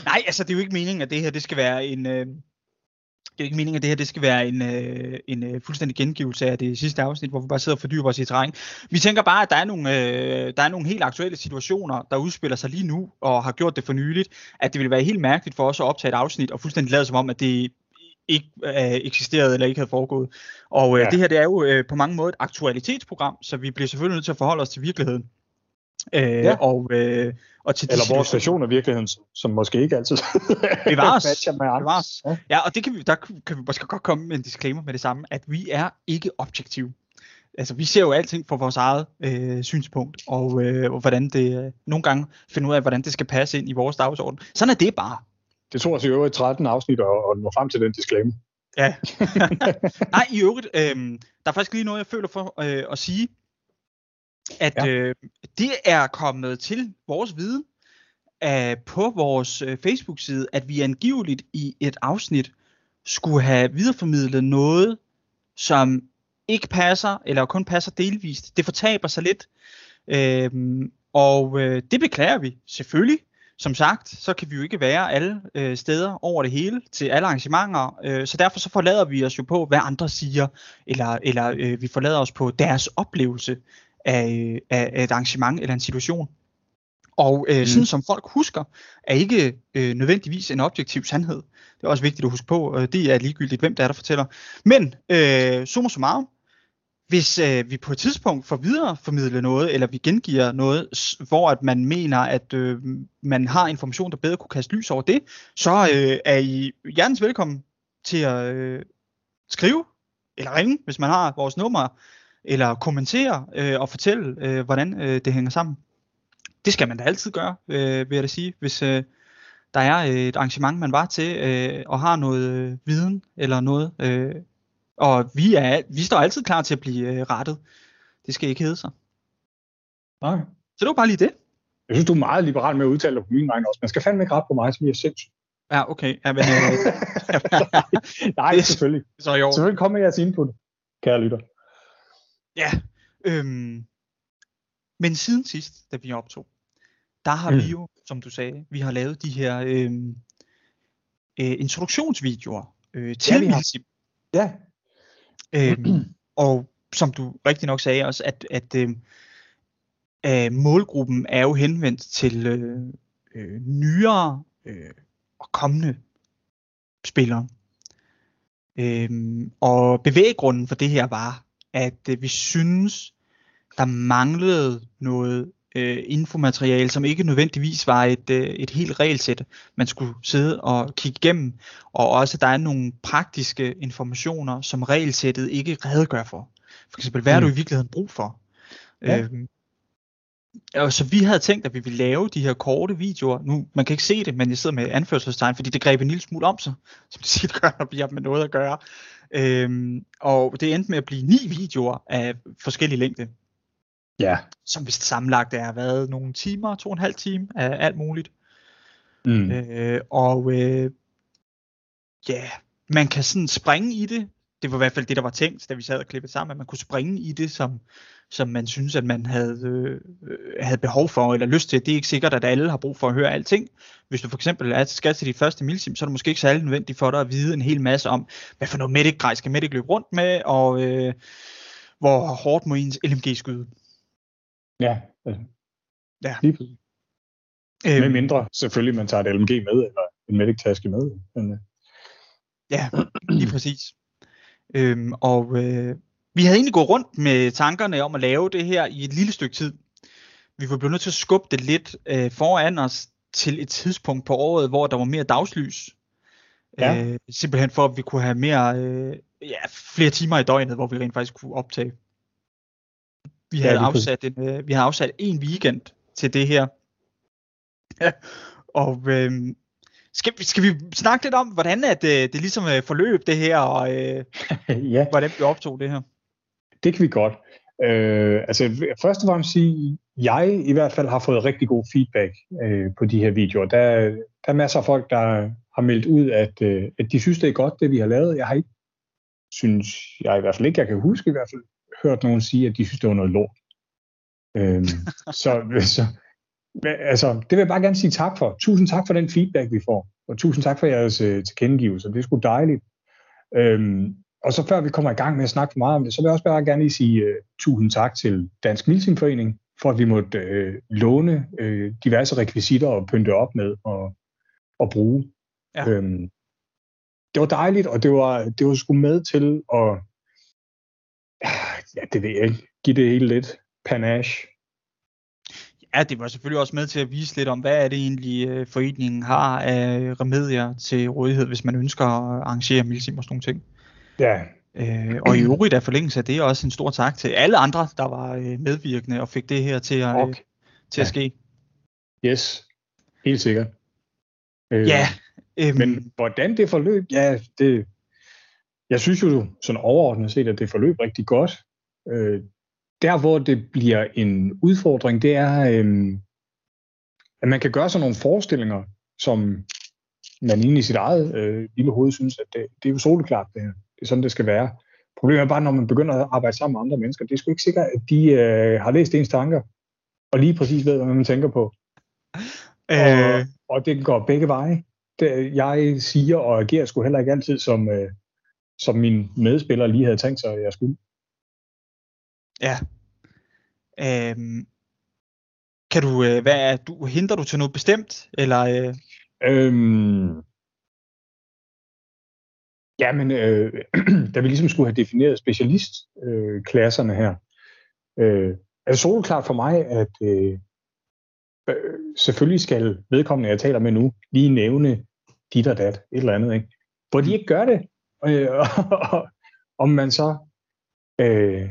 Nej, altså det er jo ikke meningen, at det her det skal være en... Øh, det er ikke meningen, at det her det skal være en, øh, en øh, fuldstændig gengivelse af det sidste afsnit, hvor vi bare sidder og fordyber os i terræn. Vi tænker bare, at der er, nogle, øh, der er nogle helt aktuelle situationer, der udspiller sig lige nu, og har gjort det for nyligt, at det ville være helt mærkeligt for os at optage et afsnit, og fuldstændig lade som om, at det ikke øh, eksisterede eller ikke havde foregået. Og øh, ja. det her det er jo øh, på mange måder et aktualitetsprogram, så vi bliver selvfølgelig nødt til at forholde os til virkeligheden. Øh, ja. og, øh, og til Eller vores version af virkeligheden, som måske ikke altid bevares. bevares. Ja. ja, og det kan vi, der kan vi måske godt komme med en disclaimer med det samme, at vi er ikke objektive. Altså, vi ser jo alting fra vores eget øh, synspunkt, og, øh, og hvordan det øh, nogle gange finder ud af, hvordan det skal passe ind i vores dagsorden. Sådan er det bare. Det tog os i øvrigt 13 afsnit at, at nå frem til den disclaimer. Ja. Nej, i øvrigt, øh, der er faktisk lige noget, jeg føler for øh, at sige, at ja. øh, det er kommet til vores viden øh, på vores øh, Facebook-side, at vi angiveligt i et afsnit skulle have videreformidlet noget, som ikke passer, eller kun passer delvist. Det fortaber sig lidt. Øh, og øh, det beklager vi selvfølgelig. Som sagt, så kan vi jo ikke være alle øh, steder over det hele til alle arrangementer, øh, så derfor så forlader vi os jo på, hvad andre siger, eller, eller øh, vi forlader os på deres oplevelse af, af, af et arrangement eller en situation. Og øh, mm. sådan som folk husker, er ikke øh, nødvendigvis en objektiv sandhed. Det er også vigtigt at huske på. Øh, det er ligegyldigt, hvem der er, der fortæller. Men øh, summa summarum, hvis øh, vi på et tidspunkt får videreformidlet noget, eller vi gengiver noget, hvor at man mener, at øh, man har information, der bedre kunne kaste lys over det, så øh, er I hjertens velkommen til at øh, skrive eller ringe, hvis man har vores nummer eller kommentere øh, og fortælle, øh, hvordan øh, det hænger sammen. Det skal man da altid gøre, øh, vil jeg da sige, hvis øh, der er et arrangement, man var til øh, og har noget øh, viden eller noget. Øh, og vi, er, vi står altid klar til at blive øh, rettet. Det skal ikke hedde sig. Nej. Så det var bare lige det. Jeg synes, du er meget liberal med at udtale dig på min vej også. Man skal fandme ikke rette på mig, som jeg er sindssygt. Ja, okay. Ja, men, øh, Nej, selvfølgelig. Så jo. Selvfølgelig kommer jeres input, kære lytter. Ja, øhm, men siden sidst, da vi optog, der har mm. vi jo, som du sagde, vi har lavet de her øhm, øh, introduktionsvideoer øh, til ja, har... Ja. Øhm, og som du rigtig nok sagde også, at, at øh, øh, målgruppen er jo henvendt til øh, øh, nyere øh, og kommende spillere. Øhm, og bevæggrunden for det her var, at øh, vi synes, der manglede noget øh, infomateriale, som ikke nødvendigvis var et, øh, et helt regelsæt, man skulle sidde og kigge igennem, og også der er nogle praktiske informationer, som regelsættet ikke redegør for. For eksempel, hvad mm. du i virkeligheden brug for? Ja. Øhm, og så vi havde tænkt, at vi ville lave de her korte videoer. Nu, man kan ikke se det, men jeg sidder med anførselstegn, fordi det greb en lille smule om sig, som det siger, gør, når vi har med noget at gøre. Øhm, og det endte med at blive ni videoer af forskellige længde. Ja. Som vist sammenlagt er været nogle timer, to og en halv time af alt muligt. Mm. Øh, og øh, ja, man kan sådan springe i det. Det var i hvert fald det, der var tænkt, da vi sad og klippede sammen, at man kunne springe i det, som, som man synes, at man havde, øh, havde behov for eller lyst til. Det er ikke sikkert, at alle har brug for at høre alting. Hvis du for eksempel er, skal til dit første milsim, så er det måske ikke særlig nødvendigt for dig at vide en hel masse om, hvad for noget medic skal medic løbe rundt med, og øh, hvor hårdt må ens LMG skyde. Ja, altså. ja. lige præcis. Øhm, med mindre selvfølgelig, man tager et LMG med, eller en medic-taske med. Men, øh. Ja, lige præcis. Øhm, og øh, vi havde egentlig gået rundt med tankerne om at lave det her i et lille stykke tid. Vi var blevet nødt til at skubbe det lidt øh, foran os til et tidspunkt på året, hvor der var mere dagslys. Ja. Øh, simpelthen for, at vi kunne have mere, øh, ja, flere timer i døgnet, hvor vi rent faktisk kunne optage. Vi havde, ja, afsat en, øh, vi havde afsat en weekend til det her. og øh, skal, skal vi snakke lidt om, hvordan at, øh, det ligesom øh, forløb det her, og øh, ja. hvordan vi optog det her? Det kan vi godt. Øh, altså først og fremmest sige, jeg i hvert fald har fået rigtig god feedback øh, på de her videoer. Der, der er masser af folk, der har meldt ud, at, øh, at de synes, det er godt, det vi har lavet. Jeg har ikke, synes jeg i hvert fald ikke, jeg kan huske i hvert fald, hørt nogen sige, at de synes, det var noget lort. Øhm, så, så altså, det vil jeg bare gerne sige tak for. Tusind tak for den feedback, vi får. Og tusind tak for jeres øh, tilkendegivelser. Det er sgu dejligt. Øhm, og så før vi kommer i gang med at snakke for meget om det, så vil jeg også bare gerne lige sige øh, tusind tak til Dansk Milsimforening, for at vi måtte øh, låne øh, diverse rekvisitter og pynte op med og, og bruge. Ja. Øhm, det var dejligt, og det var, det var sgu med til at ja, det ved jeg ikke. Giv det hele lidt panache. Ja, det var selvfølgelig også med til at vise lidt om, hvad er det egentlig, øh, foreningen har af remedier til rådighed, hvis man ønsker at arrangere milsim og sådan nogle ting. Ja. Øh, og i øvrigt er forlængelse af det også en stor tak til alle andre, der var øh, medvirkende og fik det her til at, okay. til at ske. Yes, helt sikkert. Øh, ja. Øh, men hvordan det forløb, ja, det, jeg synes jo sådan overordnet set, at det forløb rigtig godt. Øh, der, hvor det bliver en udfordring, det er, øh, at man kan gøre sådan nogle forestillinger, som man inde i sit eget øh, lille hoved synes, at det, det er jo soleklart, det her. Det er sådan, det skal være. Problemet er bare, når man begynder at arbejde sammen med andre mennesker, det er sgu ikke sikkert, at de øh, har læst ens tanker, og lige præcis ved, hvad man tænker på. Øh. Og, og det går begge veje. Det, jeg siger og agerer sgu heller ikke altid, som, øh, som min medspiller lige havde tænkt sig, at jeg skulle. Ja. Øhm, kan du, øh, hvad er, du, henter du til noget bestemt, eller? Øh? Øhm, ja, men øh, da vi ligesom skulle have defineret specialistklasserne øh, her, øh, er det soleklart for mig, at øh, øh, selvfølgelig skal vedkommende, jeg taler med nu, lige nævne dit og dat, et eller andet, ikke? Hvor de mm. ikke gør det, øh, og, om man så øh,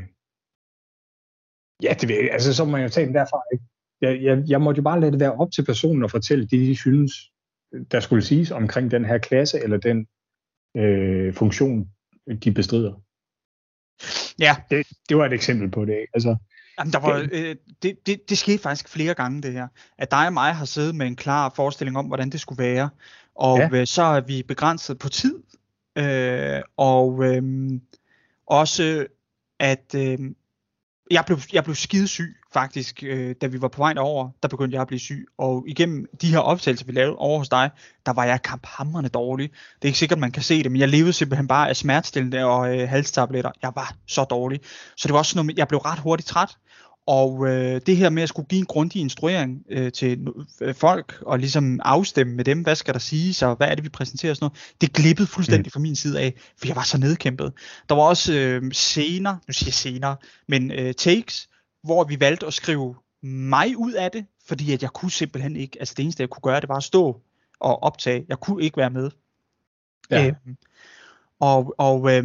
Ja, det vil, altså så må jeg jo tage den derfra. Ikke? Jeg, jeg, jeg måtte jo bare lade det være op til personen at fortælle det, de synes, der skulle siges omkring den her klasse eller den øh, funktion, de bestrider. Ja. Det, det var et eksempel på det. Ikke? Altså, Jamen, der var, øh, det, det, det skete faktisk flere gange, det her. At dig og mig har siddet med en klar forestilling om, hvordan det skulle være. Og ja. øh, så er vi begrænset på tid. Øh, og øh, også, at øh, jeg blev, jeg blev skidesyg faktisk, øh, da vi var på vej over, der begyndte jeg at blive syg. Og igennem de her optagelser, vi lavede over hos dig, der var jeg kamphamrende dårlig. Det er ikke sikkert, man kan se det, men jeg levede simpelthen bare af smertestillende og øh, halstabletter. Jeg var så dårlig. Så det var også noget, jeg blev ret hurtigt træt. Og øh, det her med at skulle give en grundig instruering øh, til øh, folk, og ligesom afstemme med dem, hvad skal der siges, og hvad er det, vi præsenterer og sådan noget, det glippede fuldstændig mm. fra min side af, for jeg var så nedkæmpet. Der var også øh, scener, nu siger jeg scener, men øh, takes, hvor vi valgte at skrive mig ud af det, fordi at jeg kunne simpelthen ikke, altså det eneste jeg kunne gøre, det var at stå og optage. Jeg kunne ikke være med. Ja. Øh, og og øh,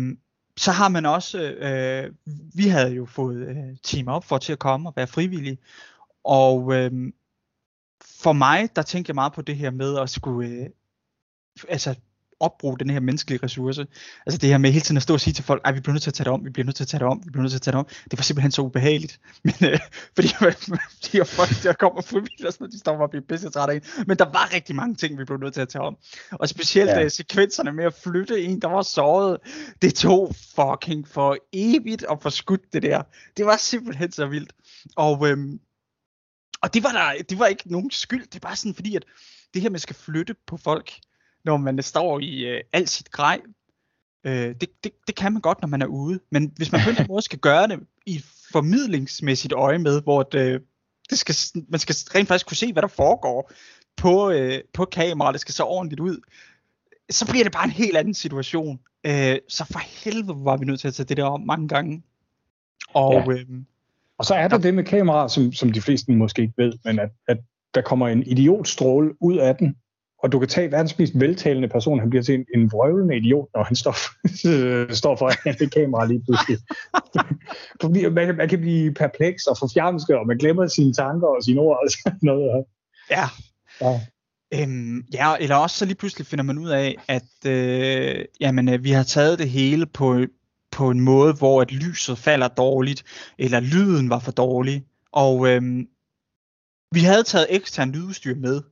så har man også, øh, vi havde jo fået øh, team op for til at komme og være frivillige, og øh, for mig, der tænker jeg meget på det her med at skulle, øh, altså opbruge den her menneskelige ressource. Altså det her med hele tiden at stå og sige til folk, at vi bliver nødt til at tage det om, vi bliver nødt til at tage det om, vi bliver nødt til at tage det om. Det var simpelthen så ubehageligt. Men, øh, fordi de her folk, der kommer frivilligt og sådan noget, de står og bliver pisse trætte af. Men der var rigtig mange ting, vi blev nødt til at tage om. Og specielt ja. uh, sekvenserne med at flytte en, der var såret, det tog fucking for evigt og for skudt det der. Det var simpelthen så vildt. Og, øhm, og det var der, det var ikke nogen skyld, det er bare sådan fordi, at det her med at skal flytte på folk, når man står i øh, alt sit grej. Øh, det, det, det kan man godt, når man er ude. Men hvis man på en eller anden måde skal gøre det i formidlingsmæssigt øje med, hvor det, det skal, man skal rent faktisk kunne se, hvad der foregår på, øh, på kamera, det skal så ordentligt ud, så bliver det bare en helt anden situation. Øh, så for helvede var vi nødt til at tage det der om mange gange. Og, ja. øh, og så er der ja. det med kamera, som, som de fleste måske ikke ved, men at, at der kommer en idiotstråle ud af den, og du kan tage verdens mest veltalende person, han bliver til en, en vrøvlende idiot, når han står, står foran det kamera lige pludselig. man, man kan blive perpleks og forfjamske, og man glemmer sine tanker og sine ord og sådan noget. Ja. ja. Øhm, ja, eller også så lige pludselig finder man ud af, at øh, jamen, øh, vi har taget det hele på, på en måde, hvor at lyset falder dårligt, eller lyden var for dårlig. Og øh, vi havde taget ekstern lydudstyr med,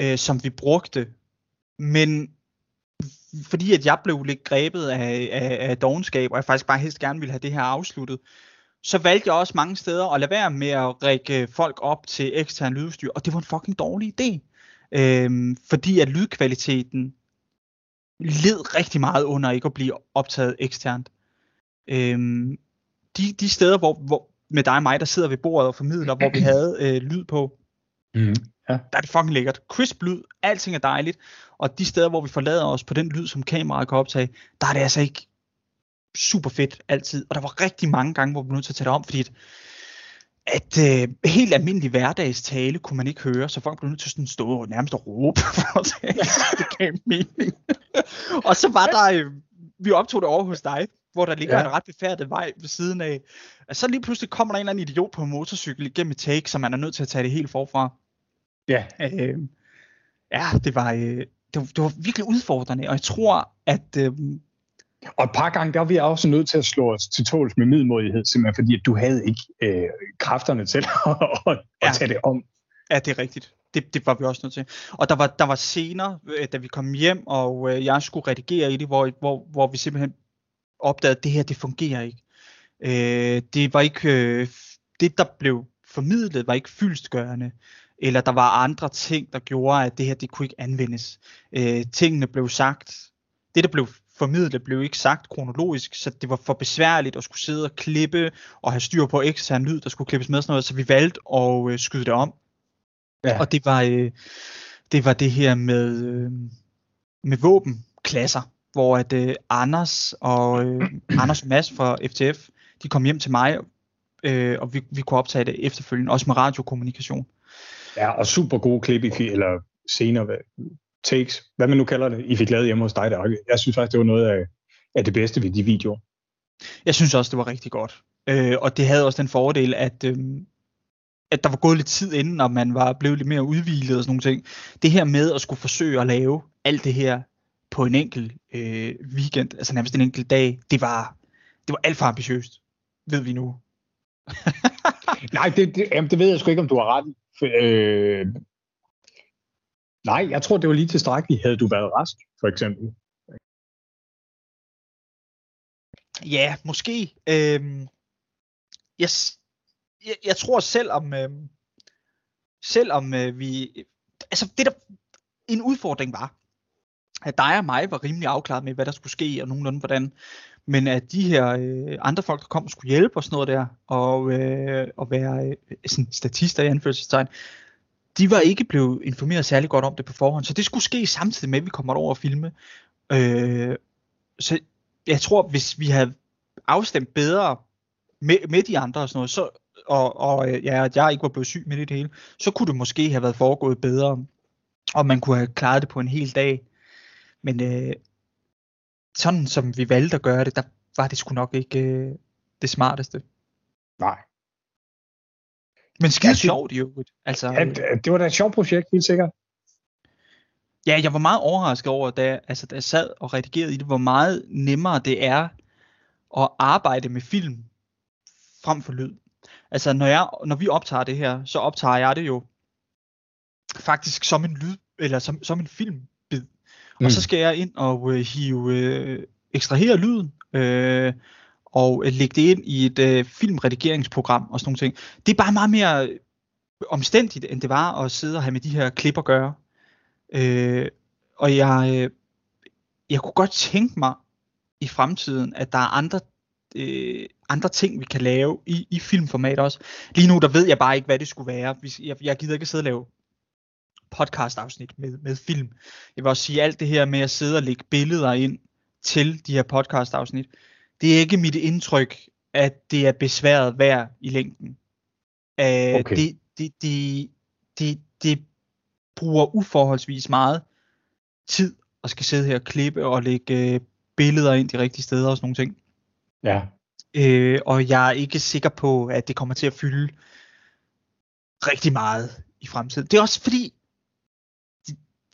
øh, som vi brugte. Men fordi at jeg blev lidt grebet af, af, af dogenskab, og jeg faktisk bare helst gerne ville have det her afsluttet, så valgte jeg også mange steder at lade være med at række folk op til ekstern lydudstyr, og det var en fucking dårlig idé. Øhm, fordi at lydkvaliteten led rigtig meget under ikke at blive optaget eksternt. Øhm, de, de steder, hvor, hvor med dig og mig, der sidder ved bordet og formidler, hvor vi havde øh, lyd på, mm. Ja. Der er det fucking lækkert. Crisp lyd, alting er dejligt. Og de steder, hvor vi forlader os på den lyd, som kameraet kan optage, der er det altså ikke super fedt altid. Og der var rigtig mange gange, hvor vi blev nødt til at tage det om, fordi at, at øh, helt almindelig hverdagstale kunne man ikke høre, så folk blev nødt til sådan stå og nærmest at råbe, for at det gav mening. og så var der, øh, vi optog det over hos dig, hvor der ligger ja. en ret befærdet vej ved siden af. Og så lige pludselig kommer der en eller anden idiot på en motorcykel igennem et take, så man er nødt til at tage det helt forfra. Ja. Øh, ja, det var, øh, det, var, det var virkelig udfordrende, og jeg tror, at... Øh, og et par gange, der var vi også nødt til at slå os til tåls med middelmodighed, simpelthen fordi, at du havde ikke øh, kræfterne til at, at, ja. at tage det om. Ja, det er rigtigt. Det, det var vi også nødt til. Og der var, der var scener, øh, da vi kom hjem, og øh, jeg skulle redigere i det, hvor, hvor, hvor vi simpelthen opdagede, at det her, det fungerer ikke. Øh, det var ikke, øh, det der blev formidlet, var ikke fyldstgørende eller der var andre ting, der gjorde, at det her det kunne ikke anvendes. Øh, tingene blev sagt, det der blev formidlet, blev ikke sagt kronologisk, så det var for besværligt at skulle sidde og klippe og have styr på ekstern lyd, der skulle klippes med sådan noget, så vi valgte at øh, skyde det om. Ja. Og det var, øh, det var det her med, øh, med våbenklasser, hvor at øh, Anders og øh, Anders og Mads fra FTF, de kom hjem til mig, øh, og vi, vi kunne optage det efterfølgende, også med radiokommunikation. Ja, og super gode klip, I fik, eller scener, takes, hvad man nu kalder det, I fik lavet hjemme hos dig. Der. Jeg synes faktisk, det var noget af, af det bedste ved de videoer. Jeg synes også, det var rigtig godt. Øh, og det havde også den fordel, at, øh, at der var gået lidt tid inden, når man var blevet lidt mere udvilet og sådan nogle ting. Det her med at skulle forsøge at lave alt det her på en enkelt øh, weekend, altså nærmest en enkelt dag, det var, det var alt for ambitiøst, ved vi nu. Nej, det, det, jamen, det ved jeg sgu ikke, om du har ret Øh, nej, jeg tror, det var lige tilstrækkeligt, havde du været rask, for eksempel. Ja, måske. Øhm, jeg, jeg, jeg tror selvom, øh, øh, vi, altså det der, en udfordring var, at dig og mig var rimelig afklaret med, hvad der skulle ske, og nogenlunde hvordan. Men at de her øh, andre folk, der kom og skulle hjælpe og sådan noget der, og, øh, og være øh, sådan statister i anførselstegn, de var ikke blevet informeret særlig godt om det på forhånd. Så det skulle ske samtidig med, at vi kommer over og filme. Øh, så jeg tror, hvis vi havde afstemt bedre med, med de andre og sådan noget, så, og, og øh, ja, at jeg ikke var blevet syg med det hele, så kunne det måske have været foregået bedre, og man kunne have klaret det på en hel dag. Men øh, sådan som vi valgte at gøre det, der var det sgu nok ikke øh, det smarteste. Nej. Men skide ja, det, sjovt jo. Altså, ja, det var da et sjovt projekt, helt sikkert. Ja, jeg var meget overrasket over, da, altså, da jeg sad og redigerede i det, hvor meget nemmere det er at arbejde med film frem for lyd. Altså, når, jeg, når vi optager det her, så optager jeg det jo faktisk som en lyd, eller som, som en filmbid. Mm. Og så skal jeg ind og øh, hive, øh, ekstrahere lyden, øh, og øh, lægge det ind i et øh, filmredigeringsprogram og sådan nogle ting. Det er bare meget mere omstændigt, end det var at sidde og have med de her klip at gøre. Øh, og jeg, øh, jeg kunne godt tænke mig i fremtiden, at der er andre, øh, andre ting, vi kan lave i, i filmformat også. Lige nu, der ved jeg bare ikke, hvad det skulle være. Jeg, jeg gider ikke sidde og lave podcast-afsnit med, med film. Jeg vil også sige, alt det her med at sidde og lægge billeder ind til de her podcast-afsnit, det er ikke mit indtryk, at det er besværet værd i længden. Uh, okay. det, det, det, det, det bruger uforholdsvis meget tid at skal sidde her og klippe og lægge øh, billeder ind de rigtige steder og sådan nogle ting. Ja. Øh, og jeg er ikke sikker på, at det kommer til at fylde rigtig meget i fremtiden. Det er også fordi,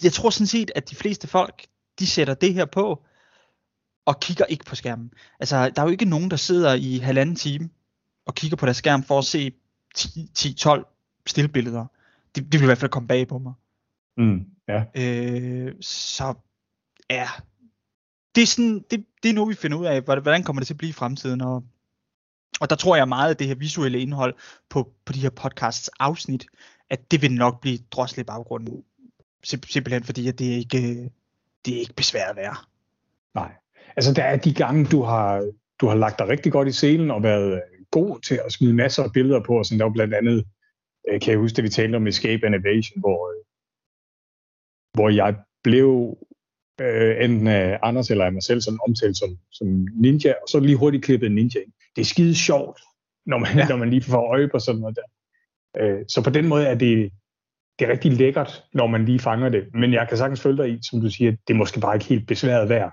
jeg tror sådan set, at de fleste folk, de sætter det her på, og kigger ikke på skærmen. Altså, der er jo ikke nogen, der sidder i halvanden time og kigger på deres skærm for at se 10-12 stillbilleder. Det, det vil i hvert fald komme bag på mig. Mm, ja. Øh, så ja, det er, sådan, det, det er nu, vi finder ud af, hvordan kommer det til at blive i fremtiden, og, og der tror jeg meget, at det her visuelle indhold på, på de her podcasts afsnit, at det vil nok blive droslet i baggrunden. Sim- simpelthen fordi, at det er ikke, det er ikke besværet værd. Nej. Altså, der er de gange, du har, du har lagt dig rigtig godt i scenen og været god til at smide masser af billeder på, og sådan der var blandt andet, øh, kan jeg huske, at vi talte om Escape and Evasion, hvor, hvor jeg blev øh, enten af Anders eller af mig selv sådan omtalt som, som ninja, og så lige hurtigt klippet ninja ind. Det er skide sjovt, når man, ja. når man lige får øje på sådan noget der. Øh, så på den måde er det, det er rigtig lækkert, når man lige fanger det. Men jeg kan sagtens følge dig i, som du siger, det er måske bare ikke helt besværet værd.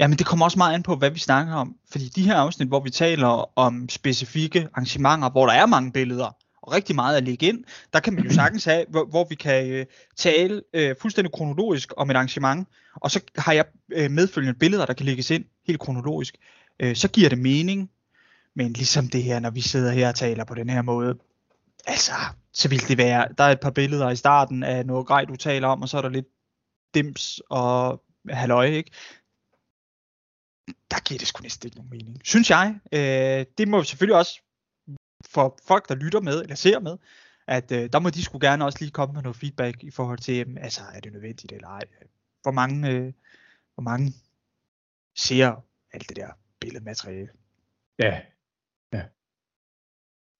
Ja, men det kommer også meget an på, hvad vi snakker om. Fordi de her afsnit, hvor vi taler om specifikke arrangementer, hvor der er mange billeder, og rigtig meget at lægge ind, der kan man jo sagtens have, hvor, hvor vi kan øh, tale øh, fuldstændig kronologisk om et arrangement, og så har jeg øh, medfølgende billeder, der kan lægges ind helt kronologisk. Øh, så giver det mening, men ligesom det her, når vi sidder her og taler på den her måde, altså, så vil det være, der er et par billeder i starten af noget grej, du taler om, og så er der lidt dims og halløj, ikke? Der giver det sgu næsten ikke nogen mening, synes jeg. Øh, det må selvfølgelig også for folk, der lytter med, eller ser med, at øh, der må de skulle gerne også lige komme med noget feedback i forhold til, øh, altså er det nødvendigt eller ej. Hvor mange, øh, hvor mange ser alt det der billedmateriale. Ja, ja.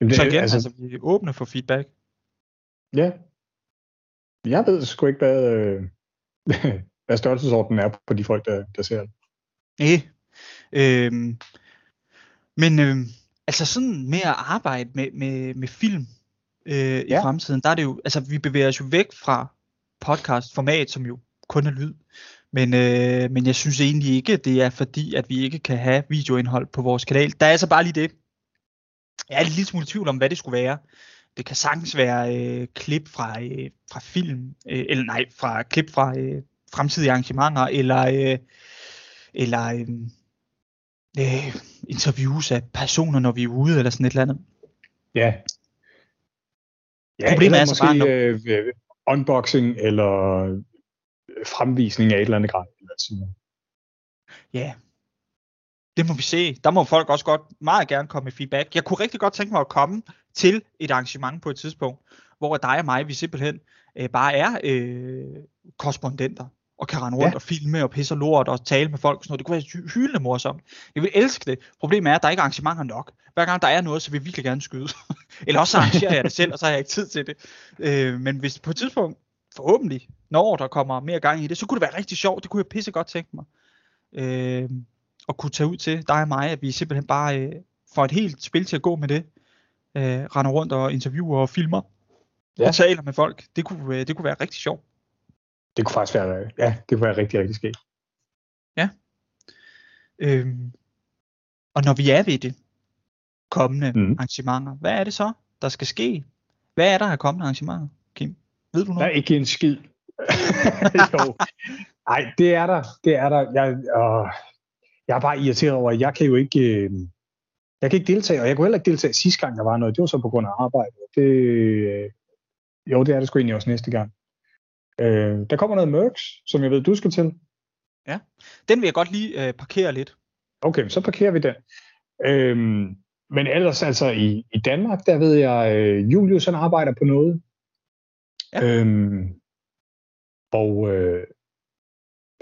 Jamen, det, Så igen, altså, altså vi er åbne for feedback. Ja. Jeg ved sgu ikke, hvad, øh, hvad størrelsesordenen er på de folk, der, der ser det. Nej. Øhm, men øh, altså sådan med at arbejde med, med, med film øh, ja. i fremtiden, der er det jo, altså vi bevæger os jo væk fra podcast format, som jo kun er lyd. Men, øh, men jeg synes egentlig ikke, det er fordi, at vi ikke kan have videoindhold på vores kanal. Der er altså bare lige det. Jeg er lidt lille smule i tvivl om, hvad det skulle være. Det kan sagtens være øh, klip fra, øh, fra film, øh, eller nej, fra klip fra øh, fremtidige arrangementer, eller, øh, eller øh, øh, interviews af personer, når vi er ude, eller sådan et eller andet. Ja. ja Problemet er altså bare, når... øh, unboxing, eller fremvisning af et eller andet grej. Eller sådan Ja, det må vi se. Der må folk også godt meget gerne komme med feedback. Jeg kunne rigtig godt tænke mig at komme til et arrangement på et tidspunkt, hvor dig og mig, vi simpelthen øh, bare er øh, korrespondenter og kan rende rundt Ja. og filme og pisse og lort og tale med folk og sådan noget. Det kunne være hy- hyldende morsomt. Jeg vil elske det. Problemet er, at der ikke er arrangementer nok. Hver gang der er noget, så vil jeg virkelig gerne skyde. Eller også så arrangerer jeg det selv, og så har jeg ikke tid til det. Øh, men hvis på et tidspunkt, forhåbentlig, når der kommer mere gang i det, så kunne det være rigtig sjovt. Det kunne jeg pisse godt tænke mig. Øh, at kunne tage ud til dig og mig, at vi simpelthen bare øh, får et helt spil til at gå med det. Øh, render rundt og interviewer og filmer. Ja. Ja. Og taler med folk. Det kunne, øh, det kunne være rigtig sjovt. Det kunne faktisk være, ja, det kunne være rigtig, rigtig skægt. Øhm, og når vi er ved det kommende mm. arrangementer, hvad er det så, der skal ske? Hvad er der af kommende arrangementer, Kim? Ved du Der er noget? ikke en skid. jo. Nej, det er der. Det er der. Jeg, øh, jeg er bare irriteret over, at jeg kan jo ikke, øh, jeg kan ikke deltage, og jeg kunne heller ikke deltage sidste gang, der var noget. Det var så på grund af arbejde. Det, øh, jo, det er det sgu egentlig også næste gang. Øh, der kommer noget merch, som jeg ved, du skal til. Den vil jeg godt lige øh, parkere lidt. Okay, så parkerer vi den. Øhm, men ellers altså i, i Danmark, der ved jeg, øh, Julius han arbejder på noget. Ja. Øhm, og øh,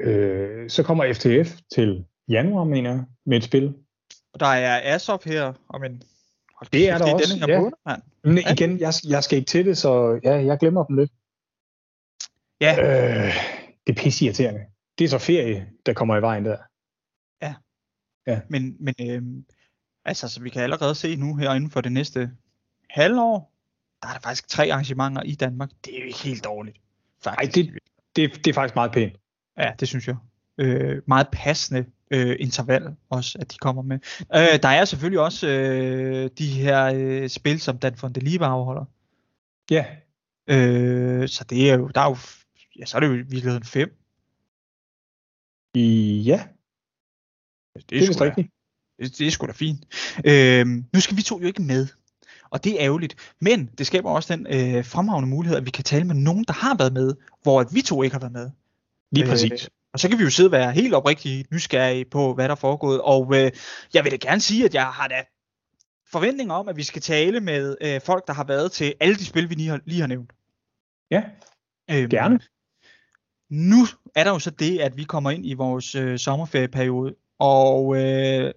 øh, så kommer FTF til januar, mener jeg, med et spil. Og der er Asop her, om en... Hold Det er der det også, denne her ja. måned, mand. Men Ja. igen, jeg, jeg skal ikke til det, så ja, jeg glemmer dem lidt. Ja, Øh, det er pisse irriterende. Det er så ferie, der kommer i vejen der. men, men øh, altså, så vi kan allerede se nu her inden for det næste halvår, der er der faktisk tre arrangementer i Danmark. Det er jo ikke helt dårligt. Ej, Faktisk. det, det, det er faktisk meget pænt. Ja, det synes jeg. Øh, meget passende øh, interval også, at de kommer med. Øh, der er selvfølgelig også øh, de her øh, spil, som Dan von der Liebe afholder. Ja, Øh, så det er jo, der er jo, ja, så er det jo i virkeligheden fem. ja Det det er sgu da- rigtigt. Det, det er sgu da fint. Øh, nu skal vi to jo ikke med. Og det er ærgerligt. Men det skaber også den øh, fremragende mulighed, at vi kan tale med nogen, der har været med, hvor at vi to ikke har været med. Lige Øh, præcis. Og så kan vi jo sidde og være helt oprigtigt nysgerrige på, hvad der er foregået. Og øh, jeg vil da gerne sige, at jeg har da forventninger om, at vi skal tale med øh, folk, der har været til alle de spil, vi lige har, lige har nævnt. Ja, Øhm, gerne. Nu er der jo så det, at vi kommer ind i vores øh, sommerferieperiode, og øh,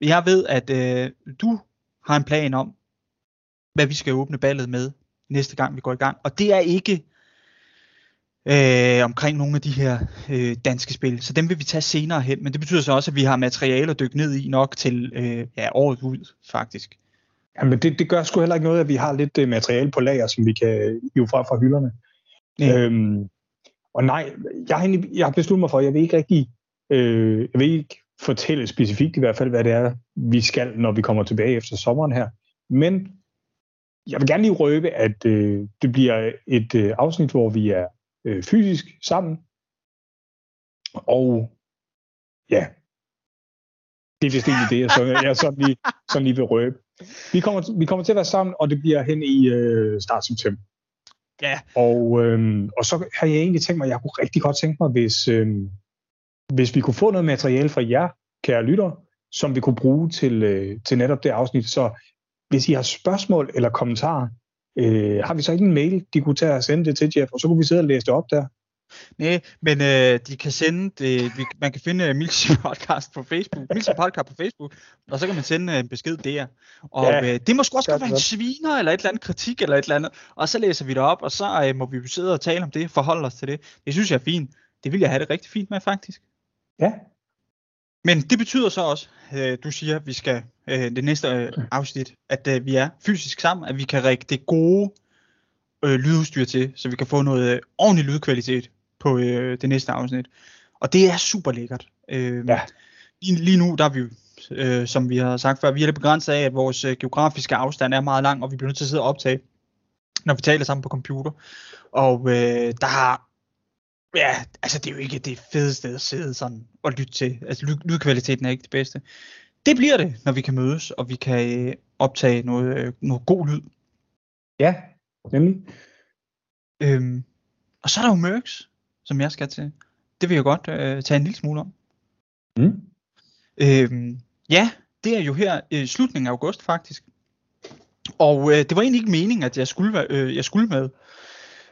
jeg ved, at øh, du har en plan om, hvad vi skal åbne ballet med næste gang, vi går i gang. Og det er ikke øh, omkring nogle af de her øh, danske spil, så dem vil vi tage senere hen, men det betyder så også, at vi har materiale at dykke ned i nok til øh, ja, året ud, faktisk. Jamen, det, det gør sgu heller ikke noget, at vi har lidt øh, materiale på lager, som vi kan hive fra fra hylderne. Ja. Øhm, og nej, jeg har, egentlig, jeg har besluttet mig for, at jeg vil ikke rigtig, øh, jeg vil ikke fortælle specifikt i hvert fald, hvad det er, vi skal, når vi kommer tilbage efter sommeren her. Men jeg vil gerne lige røbe, at øh, det bliver et øh, afsnit, hvor vi er øh, fysisk sammen. Og ja, det er vist egentlig det, jeg, så, jeg sådan, lige, sådan lige vil røbe. Vi kommer, vi kommer til at være sammen, og det bliver hen i øh, start september. Ja, Og, øhm, og så har jeg egentlig tænkt mig, at jeg kunne rigtig godt tænke mig, hvis, øhm, hvis vi kunne få noget materiale fra jer, kære lyttere, som vi kunne bruge til, øh, til netop det afsnit. Så hvis I har spørgsmål eller kommentarer, øh, har vi så ikke en mail, de kunne tage og sende det til Jeff, og så kunne vi sidde og læse det op der. Nej, men øh, de kan sende det, vi, man kan finde Milsi Podcast på Facebook, Milsi Podcast på Facebook, og så kan man sende øh, en besked der. Og Ja, øh, det må sgu også godt være en sviner, eller et eller andet kritik, eller et eller andet, og så læser vi det op, og så øh, må vi sidde og tale om det, forholde os til det. Det synes jeg er fint. Det vil jeg have det rigtig fint med, faktisk. Ja, Men det betyder så også, øh, du siger, at vi skal øh, det næste øh, afsnit, at øh, vi er fysisk sammen, at vi kan række det gode øh, lydudstyr til, så vi kan få noget øh, ordentlig lydkvalitet på øh, det næste afsnit. Og det er super lækkert. Øh, Ja. lige, lige nu, der er vi øh, som vi har sagt før, vi er det begrænset af, at vores øh, geografiske afstand er meget lang, og vi bliver nødt til at sidde og optage, når vi taler sammen på computer. Og øh, der har Ja, altså det er jo ikke det fedeste at sidde sådan og lytte til. Altså lyd, lydkvaliteten er ikke det bedste. Det bliver det, når vi kan mødes, og vi kan øh, optage noget, øh, noget god lyd. ja, nemlig. Øhm, og så er der jo Mercs, som jeg skal til. Det vil jeg godt øh, tage en lille smule om. Mm. Øhm, ja, det er jo her i slutningen af august faktisk. Og øh, det var egentlig ikke meningen, at jeg skulle, være- øh, jeg skulle med.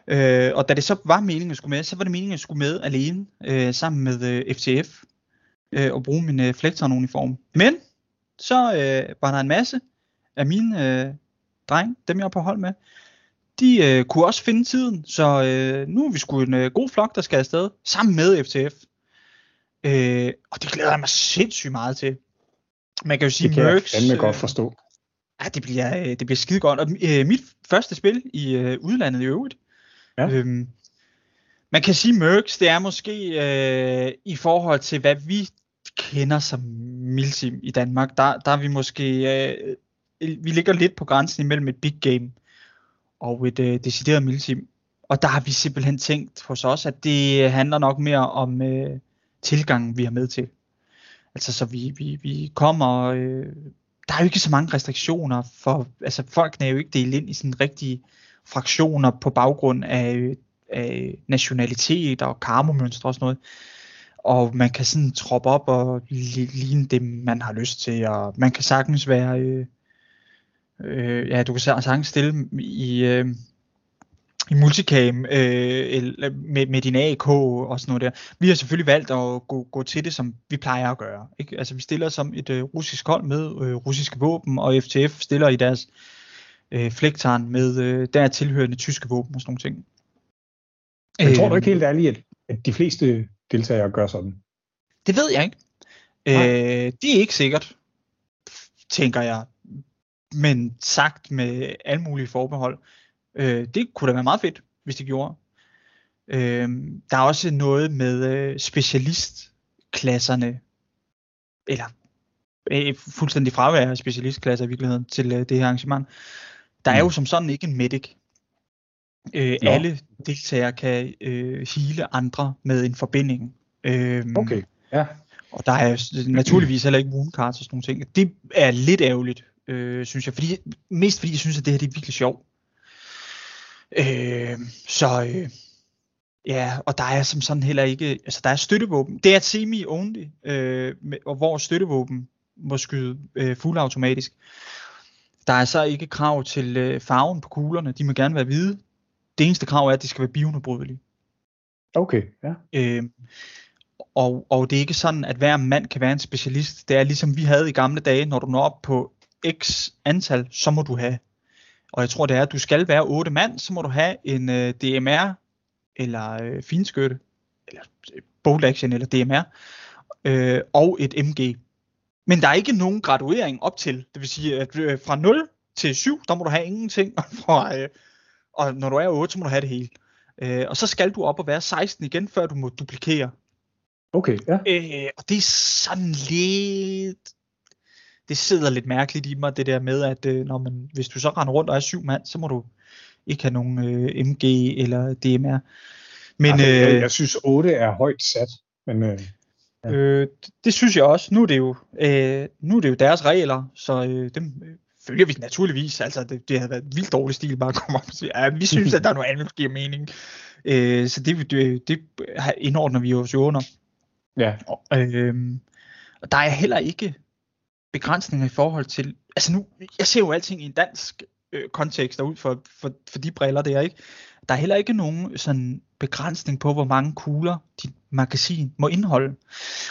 Øh, og da det så var meningen at skulle med, så var det meningen at skulle med alene øh, sammen med øh, FTF øh, og bruge min øh, Flectron-uniform. Men så øh, var der en masse af mine øh, drenge, dem jeg var på hold med, de øh, kunne også finde tiden, så øh, nu er vi sgu en øh, god flok, der skal afsted, sammen med FTF. Øh, og det glæder jeg mig sindssygt meget til. Man kan jo sige, Det kan Mercs, jeg godt øh, forstå. Ja, det bliver, øh, det bliver skide godt. Og øh, mit første spil i øh, udlandet i øvrigt. Ja. Øhm, man kan sige, Mercs, det er måske øh, i forhold til, hvad vi kender som Milsim i Danmark, der, der er vi måske, øh, vi ligger lidt på grænsen imellem et big game og et øh, decideret Milsim. Og der har vi simpelthen tænkt hos os, at det handler nok mere om øh, tilgangen, vi har med til. Altså, så vi, vi, vi kommer, øh, der er jo ikke så mange restriktioner for, altså folk er jo ikke delt ind i sådan rigtige fraktioner på baggrund af, af nationalitet og karmomønstre og sådan noget. Og man kan sådan troppe op og ligne det, man har lyst til, og man kan sagtens være, øh, øh, ja, du kan sagtens stille i, øh, i multicam øh, eller med, med din AK og sådan noget der. Vi har selvfølgelig valgt at gå, gå til det, som vi plejer at gøre. Ikke? Altså vi stiller som et øh, russisk hold med øh, russiske våben, og FTF stiller i deres øh, flektarn med øh, der tilhørende tyske våben og sådan nogle ting. Men tror du Øhm, ikke helt ærligt, at, at de fleste deltagere gør sådan? Det ved jeg ikke. Øh, det er ikke sikkert, tænker jeg. Men sagt med alle mulige forbehold. Øh, det kunne da være meget fedt, hvis de gjorde. Øh, der er også noget med øh, specialistklasserne, eller øh, fuldstændig fravær af specialistklasser i virkeligheden til øh, det her arrangement. Der er jo som sådan ikke en medic. Øh, Nå. alle deltagere kan øh, hele andre med en forbinding. Øh, Okay, ja. og der er naturligvis heller ikke wound cards og sådan nogle ting. Det er lidt ærgerligt, øh, synes jeg. Fordi, mest fordi jeg synes, at det her det er virkelig sjovt. Øh, så øh, ja, og der er som sådan heller ikke, altså der er støttevåben. Det er et semi-only, øh, med, og hvor støttevåben må skyde øh, fuldautomatisk. Der er så ikke krav til øh, farven på kuglerne. De må gerne være hvide. Det eneste krav er, at de skal være bionedbrydelige. Okay, ja. Øh, og, og det er ikke sådan, at hver mand kan være en specialist. Det er ligesom vi havde i gamle dage, når du når op på x antal, så må du have. Og jeg tror det er, at du skal være 8 mand, så må du have en øh, DMR, eller øh, finskytte, eller øh, bolt action, eller DMR, øh, og et MG. Men der er ikke nogen graduering op til. Det vil sige, at øh, fra 0 til 7, der må du have ingenting, og, fra, øh, og når du er 8, så må du have det hele. Øh, og så skal du op og være 16 igen, før du må duplikere. Okay, ja. Øh, og det er sådan lidt... Det sidder lidt mærkeligt i mig, det der med, at øh, når man, hvis du så render rundt og er syv mand, så må du ikke have nogen øh, MG eller DMR. Men altså, jeg, øh, jeg synes 8 er højt sat, men øh, ja. øh, det, det synes jeg også. Nu er det jo, øh, nu er det jo deres regler, så øh, dem øh, følger vi naturligvis. Altså, det, det havde været vildt dårlig stil bare at komme op og sige, ja, vi synes, at der er noget andet, der giver mening. Øh, så det, det, det indordner vi os jo under. ja. Og, øhm, og der er heller ikke begrænsninger i forhold til, altså nu, jeg ser jo alting i en dansk øh, kontekst og ud for, for, for de briller der, ikke? Der er heller ikke nogen sådan begrænsning på, hvor mange kugler dit magasin må indeholde.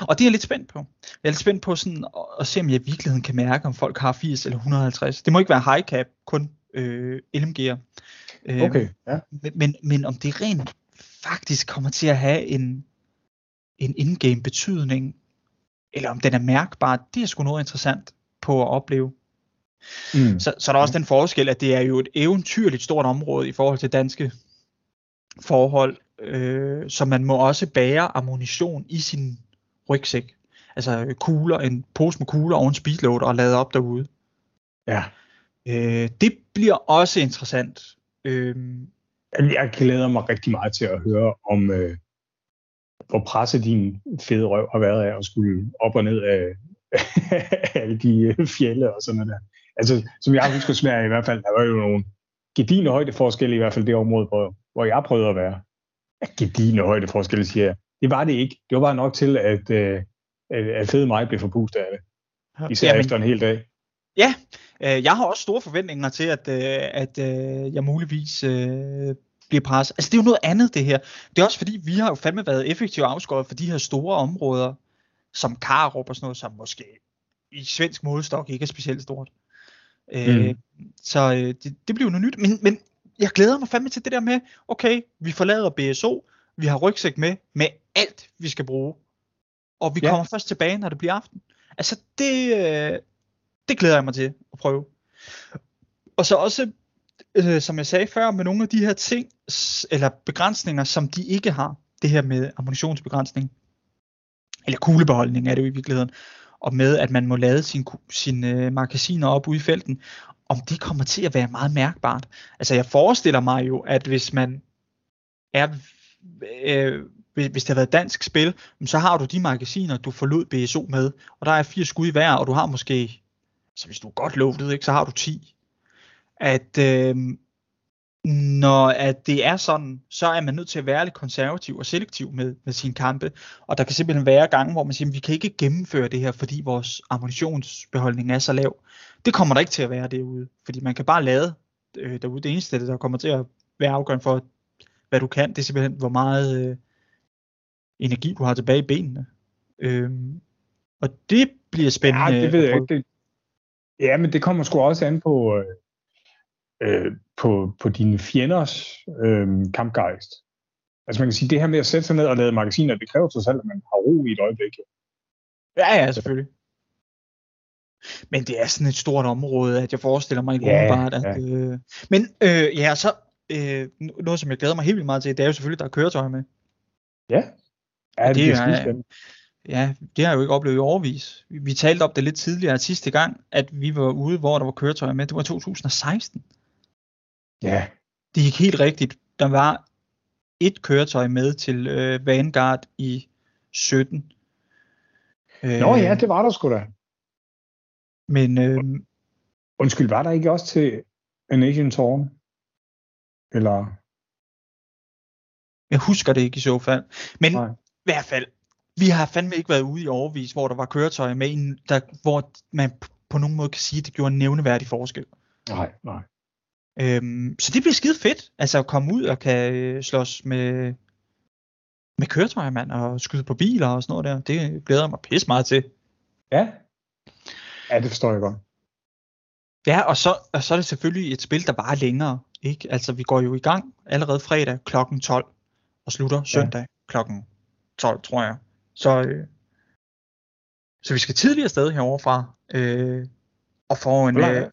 Og det er jeg lidt spændt på. Jeg er lidt spændt på sådan at, se, om jeg i virkeligheden kan mærke, om folk har 80 eller 150. Det må ikke være high cap, kun øh, LMG'er. Øhm, Okay, ja. men, men, men om det rent faktisk kommer til at have en, en in-game betydning, eller om den er mærkbar, det er sgu noget interessant på at opleve. Mm. Så, så er der også den forskel, at det er jo et eventyrligt stort område i forhold til danske forhold, øh, så man må også bære ammunition i sin rygsæk. Altså kugler, en pose med kugler og en speedloader og lade op derude. Ja. Øh, det bliver også interessant. Øh, Jeg glæder mig rigtig meget til at høre om, øh, hvor presset din fede røv har været af at skulle op og ned af alle de øh, fjelle og sådan noget der. Altså, som jeg husker Sverige i hvert fald, der var jo nogle gedine højdeforskelle i hvert fald det område, hvor, hvor jeg prøvede at være. Ja, gedine højdeforskelle, siger jeg. Det var det ikke. Det var bare nok til, at, øh, at, fede mig blev forpustet af det. Især Jamen, efter en hel dag. Øh, jeg har også store forventninger til, at, øh, at øh, jeg muligvis øh, bliver presset. Altså det er jo noget andet det her. Det er også fordi, vi har jo fandme været effektivt afskåret for de her store områder, som Karup og sådan noget, som måske i svensk modestok ikke er specielt stort. Mm. Øh, så øh, det, det bliver jo noget nyt. Men, men jeg glæder mig fandme til det der med, okay, vi forlader BSO, vi har rygsæk med, med alt vi skal bruge. Og vi ja. kommer først tilbage, når det bliver aften. Altså det, øh, det glæder jeg mig til at prøve. Og så også, øh, som jeg sagde før, med nogle af de her ting, eller begrænsninger, som de ikke har. Det her med ammunitionsbegrænsning. Eller kuglebeholdning er det jo i virkeligheden. Og med, at man må lade sine sin, øh, magasiner op ude i felten. Om det kommer til at være meget mærkbart. Altså jeg forestiller mig jo, at hvis man er øh, hvis det har været dansk spil, så har du de magasiner, du forlod BSO med, og der er fire skud i hver, og du har måske, så hvis du er godt lovet, ikke, så har du 10. At øh, når at det er sådan, så er man nødt til at være lidt konservativ og selektiv med, med sine kampe, og der kan simpelthen være gange, hvor man siger, at vi kan ikke gennemføre det her, fordi vores ammunitionsbeholdning er så lav. Det kommer der ikke til at være derude, fordi man kan bare lade øh, derude. Det eneste, der kommer til at være afgørende for, hvad du kan, det er simpelthen, hvor meget øh, energi du har tilbage i benene. Øhm, og det bliver spændende. Ja, det ved jeg ikke. Det, ja, men det kommer sgu også an på, øh, øh, på, på dine fjenders øh, kampgejst. Altså man kan sige, det her med at sætte sig ned og lade magasiner, det kræver sig selv, at man har ro i et øjeblik. Ja, ja, selvfølgelig. Men det er sådan et stort område, at jeg forestiller mig ikke ja, umiddelbart, at... Ja. Øh, men øh, ja, så øh, noget, som jeg glæder mig helt vildt meget til, det er jo selvfølgelig, der er køretøj med. Ja, ja det, det er Ja, det har jeg jo ikke oplevet i overvis. Vi, vi talte om det lidt tidligere sidste gang, at vi var ude, hvor der var køretøjer med. Det var 2016. Ja. Det gik helt rigtigt. Der var et køretøj med til øh, Vanguard i 17. Nå øh, ja, det var der sgu da. Men... Øh, Undskyld, var der ikke også til A Nation Torn? Eller... Jeg husker det ikke i så fald. Men Nej. i hvert fald, vi har fandme ikke været ude i overvis, hvor der var køretøjer med, der, hvor man på nogen måde kan sige, at det gjorde en nævneværdig forskel. Nej, nej. Øhm, så det bliver skide fedt, altså at komme ud og kan øh, slås med, med køretøjer, mand, og skyde på biler og sådan noget der. Det glæder jeg mig pisse meget til. Ja. Ja, det forstår jeg godt. Ja, og så, og så er det selvfølgelig et spil, der bare er længere. Ikke? Altså, vi går jo i gang allerede fredag kl. 12 og slutter søndag ja. klokken 12, tror jeg. Så, øh, så vi skal tidligere afsted herovre fra øh, og få en... Øh,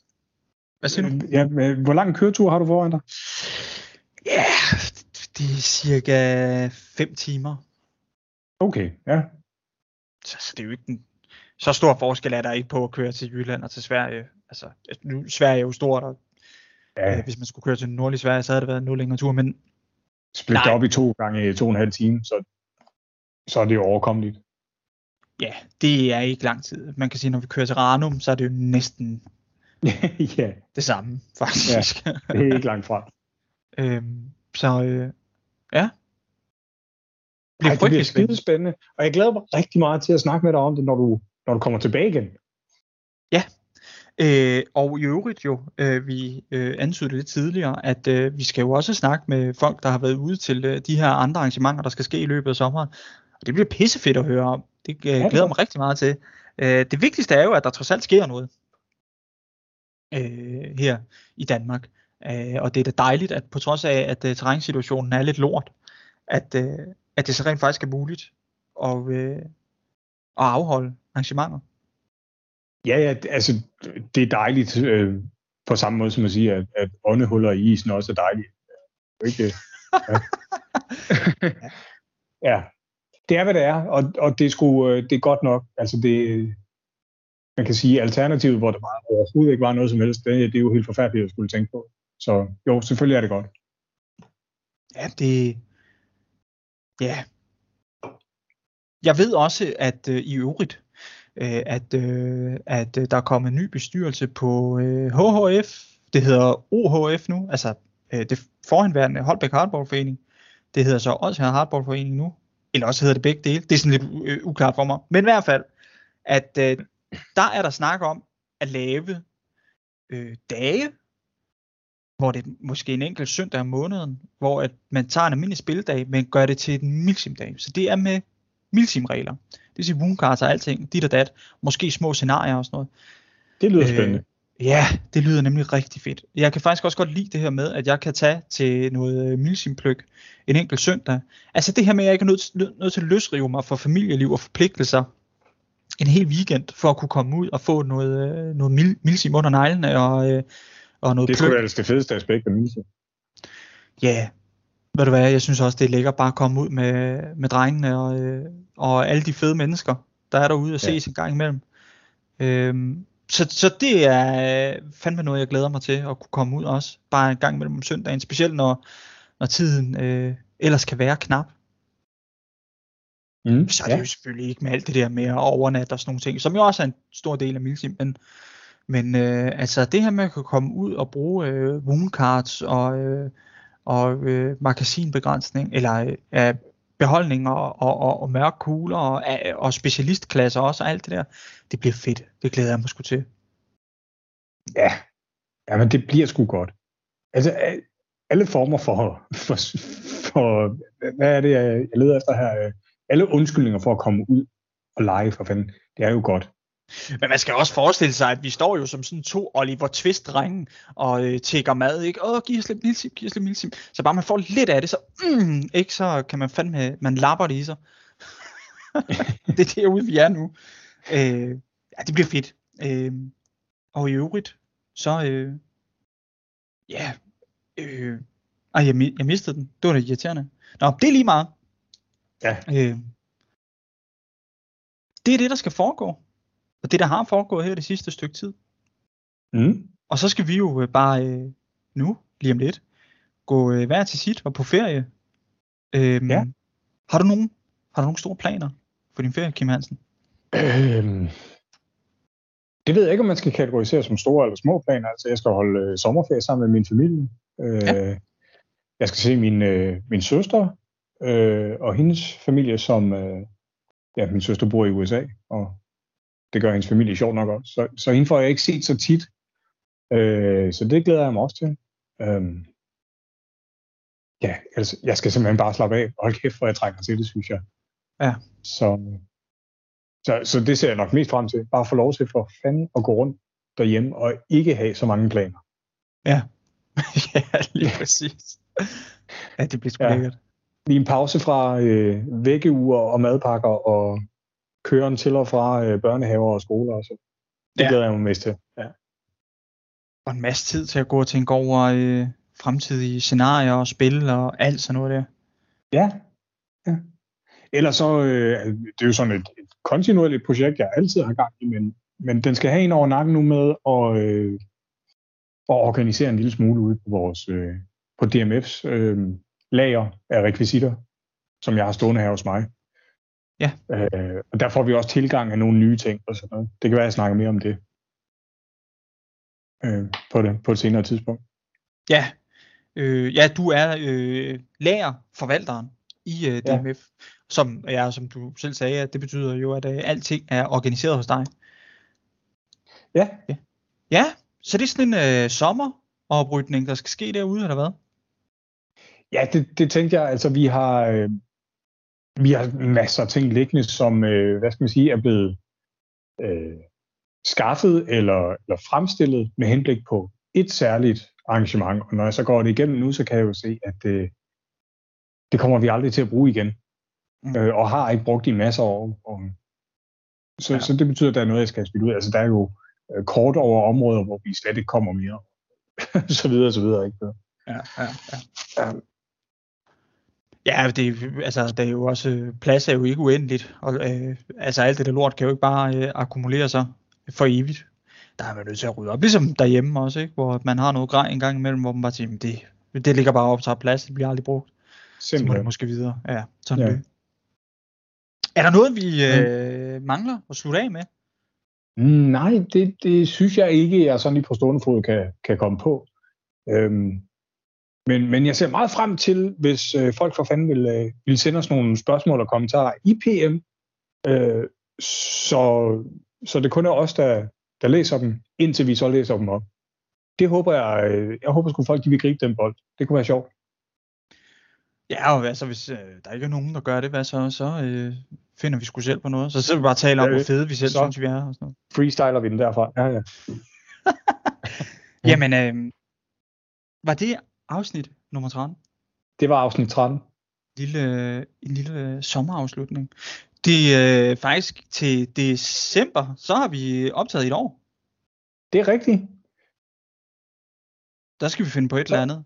hvad siger du? Ja, hvor lang køretur har du foran dig? Ja, det er cirka 5 timer. Okay, ja. Så, så det er jo ikke en, så stor forskel er der ikke på at køre til Jylland og til Sverige. Altså, nu Sverige er jo stort, og ja. øh, hvis man skulle køre til nordlig Sverige, så havde det været en noget længere tur, men... Split op i to gange to og en halv time, så, så er det jo overkommeligt. Ja, det er ikke lang tid. Man kan sige, når vi kører til Ranum, så er det jo næsten ja. det samme, faktisk. Ja, det er ikke langt fra. øhm, så øh, ja. Det, Ej, det bliver skide spændende, og jeg glæder mig rigtig meget til at snakke med dig om det, når du, når du kommer tilbage igen. Ja, øh, og i øvrigt jo, øh, vi øh, antydede lidt tidligere, at øh, vi skal jo også snakke med folk, der har været ude til øh, de her andre arrangementer, der skal ske i løbet af sommeren. Og det bliver pissefedt at høre om. Det øh, ja, glæder mig rigtig meget til. Øh, det vigtigste er jo, at der trods alt sker noget øh, her i Danmark. Øh, og det er da dejligt, at på trods af, at uh, terrænsituationen er lidt lort, at, uh, at det så rent faktisk er muligt at, uh, at afholde arrangementer. Ja, ja, altså det er dejligt øh, på samme måde som at sige, at, at åndehuller i isen også er dejligt. Ikke? Ja. ja, det er hvad det er, og, og det, er sgu, det er godt nok. Altså det, man kan sige, alternativet, hvor der bare overhovedet ikke var noget som helst, det, det er jo helt forfærdeligt at skulle tænke på. Så jo, selvfølgelig er det godt. Ja, det... Ja. Jeg ved også, at øh, i øvrigt, øh, at, øh, at øh, der er kommet en ny bestyrelse på øh, HHF. Det hedder OHF nu, altså øh, det forhenværende Holbæk Hardballforening. Det hedder så også her Hardballforening nu. Eller også hedder det begge dele. Det er sådan lidt øh, uklart for mig. Men i hvert fald, at øh, der er der snak om at lave øh, dage, hvor det er måske en enkelt søndag om måneden, hvor at man tager en almindelig spildag, men gør det til en milsimdag. Så det er med milsimregler. Det vil sige woundcards og alting, dit og dat, måske små scenarier og sådan noget. Det lyder øh, spændende. Ja, det lyder nemlig rigtig fedt. Jeg kan faktisk også godt lide det her med, at jeg kan tage til noget øh, milsimpløk en enkelt søndag. Altså det her med, at jeg ikke er nødt, nød, nødt til at løsrive mig for familieliv og forpligtelser en hel weekend, for at kunne komme ud og få noget, øh, noget mil, milsim under neglene og, øh, og noget Det er sgu det fedeste aspekt af milsim. Ja, ved du hvad, jeg synes også, det er lækkert bare at komme ud med, med drengene og, og alle de fede mennesker, der er derude og ses ja. en gang imellem. Øhm, så, så det er øh, fandme noget, jeg glæder mig til at kunne komme ud også. Bare en gang mellem søndagen, specielt når, når tiden øh, ellers kan være knap. Mm, så er det ja. jo selvfølgelig ikke med alt det der med at overnatte og sådan nogle ting, som jo også er en stor del af Milsim, men, men øh, altså det her med at kunne komme ud og bruge øh, woundcards og, øh, og øh, magasinbegrænsning, eller øh, beholdninger og, og, og, mørke kugler og, og specialistklasser også og alt det der. Det bliver fedt. Det glæder jeg mig sgu til. Ja, ja men det bliver sgu godt. Altså, alle former for, for, for hvad er det, jeg leder efter her? Alle undskyldninger for at komme ud og lege for fanden, det er jo godt. Men man skal også forestille sig, at vi står jo som sådan to Oliver Twist-drenge og øh, tækker mad, ikke? Åh, giv os lidt milsim, giv os lidt milsim. Så bare man får lidt af det, så, mm, ikke? så kan man fandme, man lapper det i sig. det er derude, vi er nu. Øh, ja, det bliver fedt. Øh, og i øvrigt, så, øh, ja, øh, ej, jeg, jeg mistede den. Det var da irriterende. Nå, det er lige meget. Ja. Øh, det er det, der skal foregå og det, der har foregået her det sidste stykke tid. Mm. Og så skal vi jo øh, bare øh, nu, lige om lidt, gå øh, hver til sit og på ferie. Øhm, ja. Har du nogen, har du nogle store planer for din ferie, Kim Hansen? Øhm, det ved jeg ikke, om man skal kategorisere som store eller små planer. Altså, jeg skal holde øh, sommerferie sammen med min familie. Øh, ja. Jeg skal se min, øh, min søster øh, og hendes familie, som øh, ja, min søster bor i USA, og det gør hendes familie sjovt nok også. Så, så hende får jeg ikke set så tit. Øh, så det glæder jeg mig også til. Øh, ja, altså, jeg skal simpelthen bare slappe af. Hold kæft, hvor jeg trænger til det, synes jeg. Ja. Så, så, så det ser jeg nok mest frem til. Bare få lov til for fanden at gå rundt derhjemme og ikke have så mange planer. Ja, ja lige præcis. Ja, det bliver sgu ja. Lige en pause fra øh, vækkeuger og madpakker og køren til og fra øh, børnehaver og skoler og så. Det ja. glæder jeg mig mest til. Ja. Og en masse tid til at gå og tænke over øh, fremtidige scenarier og spil og alt sådan noget der. Ja. ja. Ellers så, øh, det er jo sådan et, et kontinuerligt projekt, jeg altid har gang i, men, men den skal have en over nakken nu med at, øh, at organisere en lille smule ude på vores øh, på DMF's øh, lager af rekvisitter, som jeg har stående her hos mig. Ja. Øh, og der får vi også tilgang af nogle nye ting og sådan noget. Det kan være, at jeg snakker mere om det, øh, på det på et senere tidspunkt. Ja, øh, ja du er øh, lærerforvalteren i øh, DMF, ja. som ja, som du selv sagde, at det betyder jo, at øh, alting er organiseret hos dig. Ja. Ja, ja så det er sådan en øh, sommeroprydning, der skal ske derude, eller hvad? Ja, det, det tænkte jeg. Altså, vi har, øh, vi har masser af ting liggende, som, øh, hvad skal man sige, er blevet øh, skaffet eller, eller fremstillet med henblik på et særligt arrangement. Og når jeg så går det igennem nu, så kan jeg jo se, at øh, det kommer vi aldrig til at bruge igen. Mm. Øh, og har ikke brugt i masser af år. Og, så, ja. så det betyder, at der er noget, jeg skal spille ud. Altså der er jo øh, kort over områder, hvor vi slet ikke kommer mere. så videre, så videre. Ikke? Ja, ja, ja. ja. Ja, det, altså, det er jo også, plads er jo ikke uendeligt, og øh, altså alt det der lort kan jo ikke bare øh, akkumulere sig for evigt. Der er man nødt til at rydde op, ligesom derhjemme også, ikke? hvor man har noget grej en gang imellem, hvor man bare siger, det, det ligger bare op til plads, det bliver aldrig brugt. Simpelthen. Så må det måske videre. Ja, sådan ja. det. Er der noget, vi øh, mangler at slutte af med? Nej, det, det synes jeg ikke, jeg sådan lige på stående fod kan, kan komme på. Øhm, men, men jeg ser meget frem til, hvis øh, folk for fanden vil, øh, vil sende os nogle spørgsmål og kommentarer i PM, øh, så, så det kun er os, der, der læser dem, indtil vi så læser dem op. det håber jeg, øh, jeg håber sgu folk, de vil gribe den bold. Det kunne være sjovt. Ja, og altså, hvis øh, der ikke er nogen, der gør det, hvad så, så øh, finder vi sgu selv på noget. Så sidder vi bare og taler om, hvor fede vi selv så- synes, vi er. Og sådan noget. Freestyler vi den derfra. Ja. Ja. Jamen, øh, var det afsnit nummer 13? Det var afsnit 13. lille, en lille sommerafslutning. Det er øh, faktisk til december, så har vi optaget et år. Det er rigtigt. Der skal vi finde på et Så- eller andet.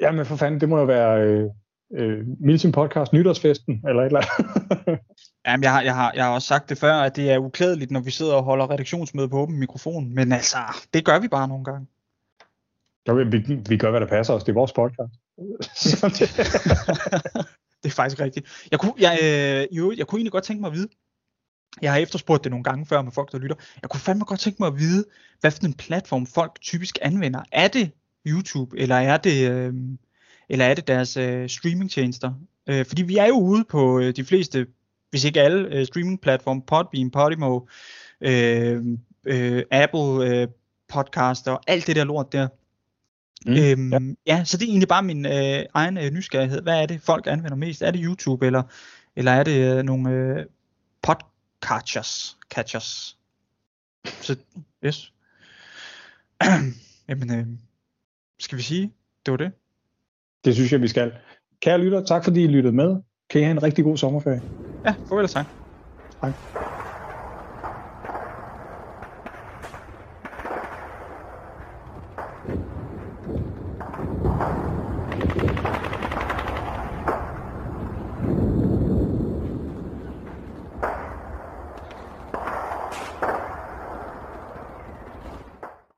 Jamen for fanden, det må jo være øh, øh, Milton Podcast nytårsfesten, eller et eller andet. Jamen, jeg har, jeg, har, jeg har også sagt det før, at det er uklædeligt, når vi sidder og holder redaktionsmøde på åben mikrofon. Men altså, det gør vi bare nogle gange. Jo, vi, vi gør, hvad der passer os. Det er vores podcast. Så det, Det er faktisk rigtigt. Jeg kunne, jeg, øh, jo, jeg kunne egentlig godt tænke mig at vide, jeg har efterspurgt det nogle gange før med folk, der lytter. Jeg kunne fandme godt tænke mig at vide, hvad for en platform folk typisk anvender. Er det YouTube, eller er det, øh, eller er det deres øh, streamingtjenester? Øh, fordi vi er jo ude på øh, de fleste, hvis ikke alle, øh, streamingplatforme, Podbean, Podimo, øh, øh, Apple øh, podcast og alt det der lort der. Mm, øhm, ja. ja, så det er egentlig bare min øh, egen øh, nysgerrighed. Hvad er det, folk anvender mest? Er det YouTube, eller, eller er det øh, nogle øh, podcatchers? Catchers? Så, yes. Jamen, øh, skal vi sige, det var det? det synes jeg, vi skal. Kære lytter, tak fordi I lyttede med. Kan I have en rigtig god sommerferie. Ja, farvel og tak. Hej.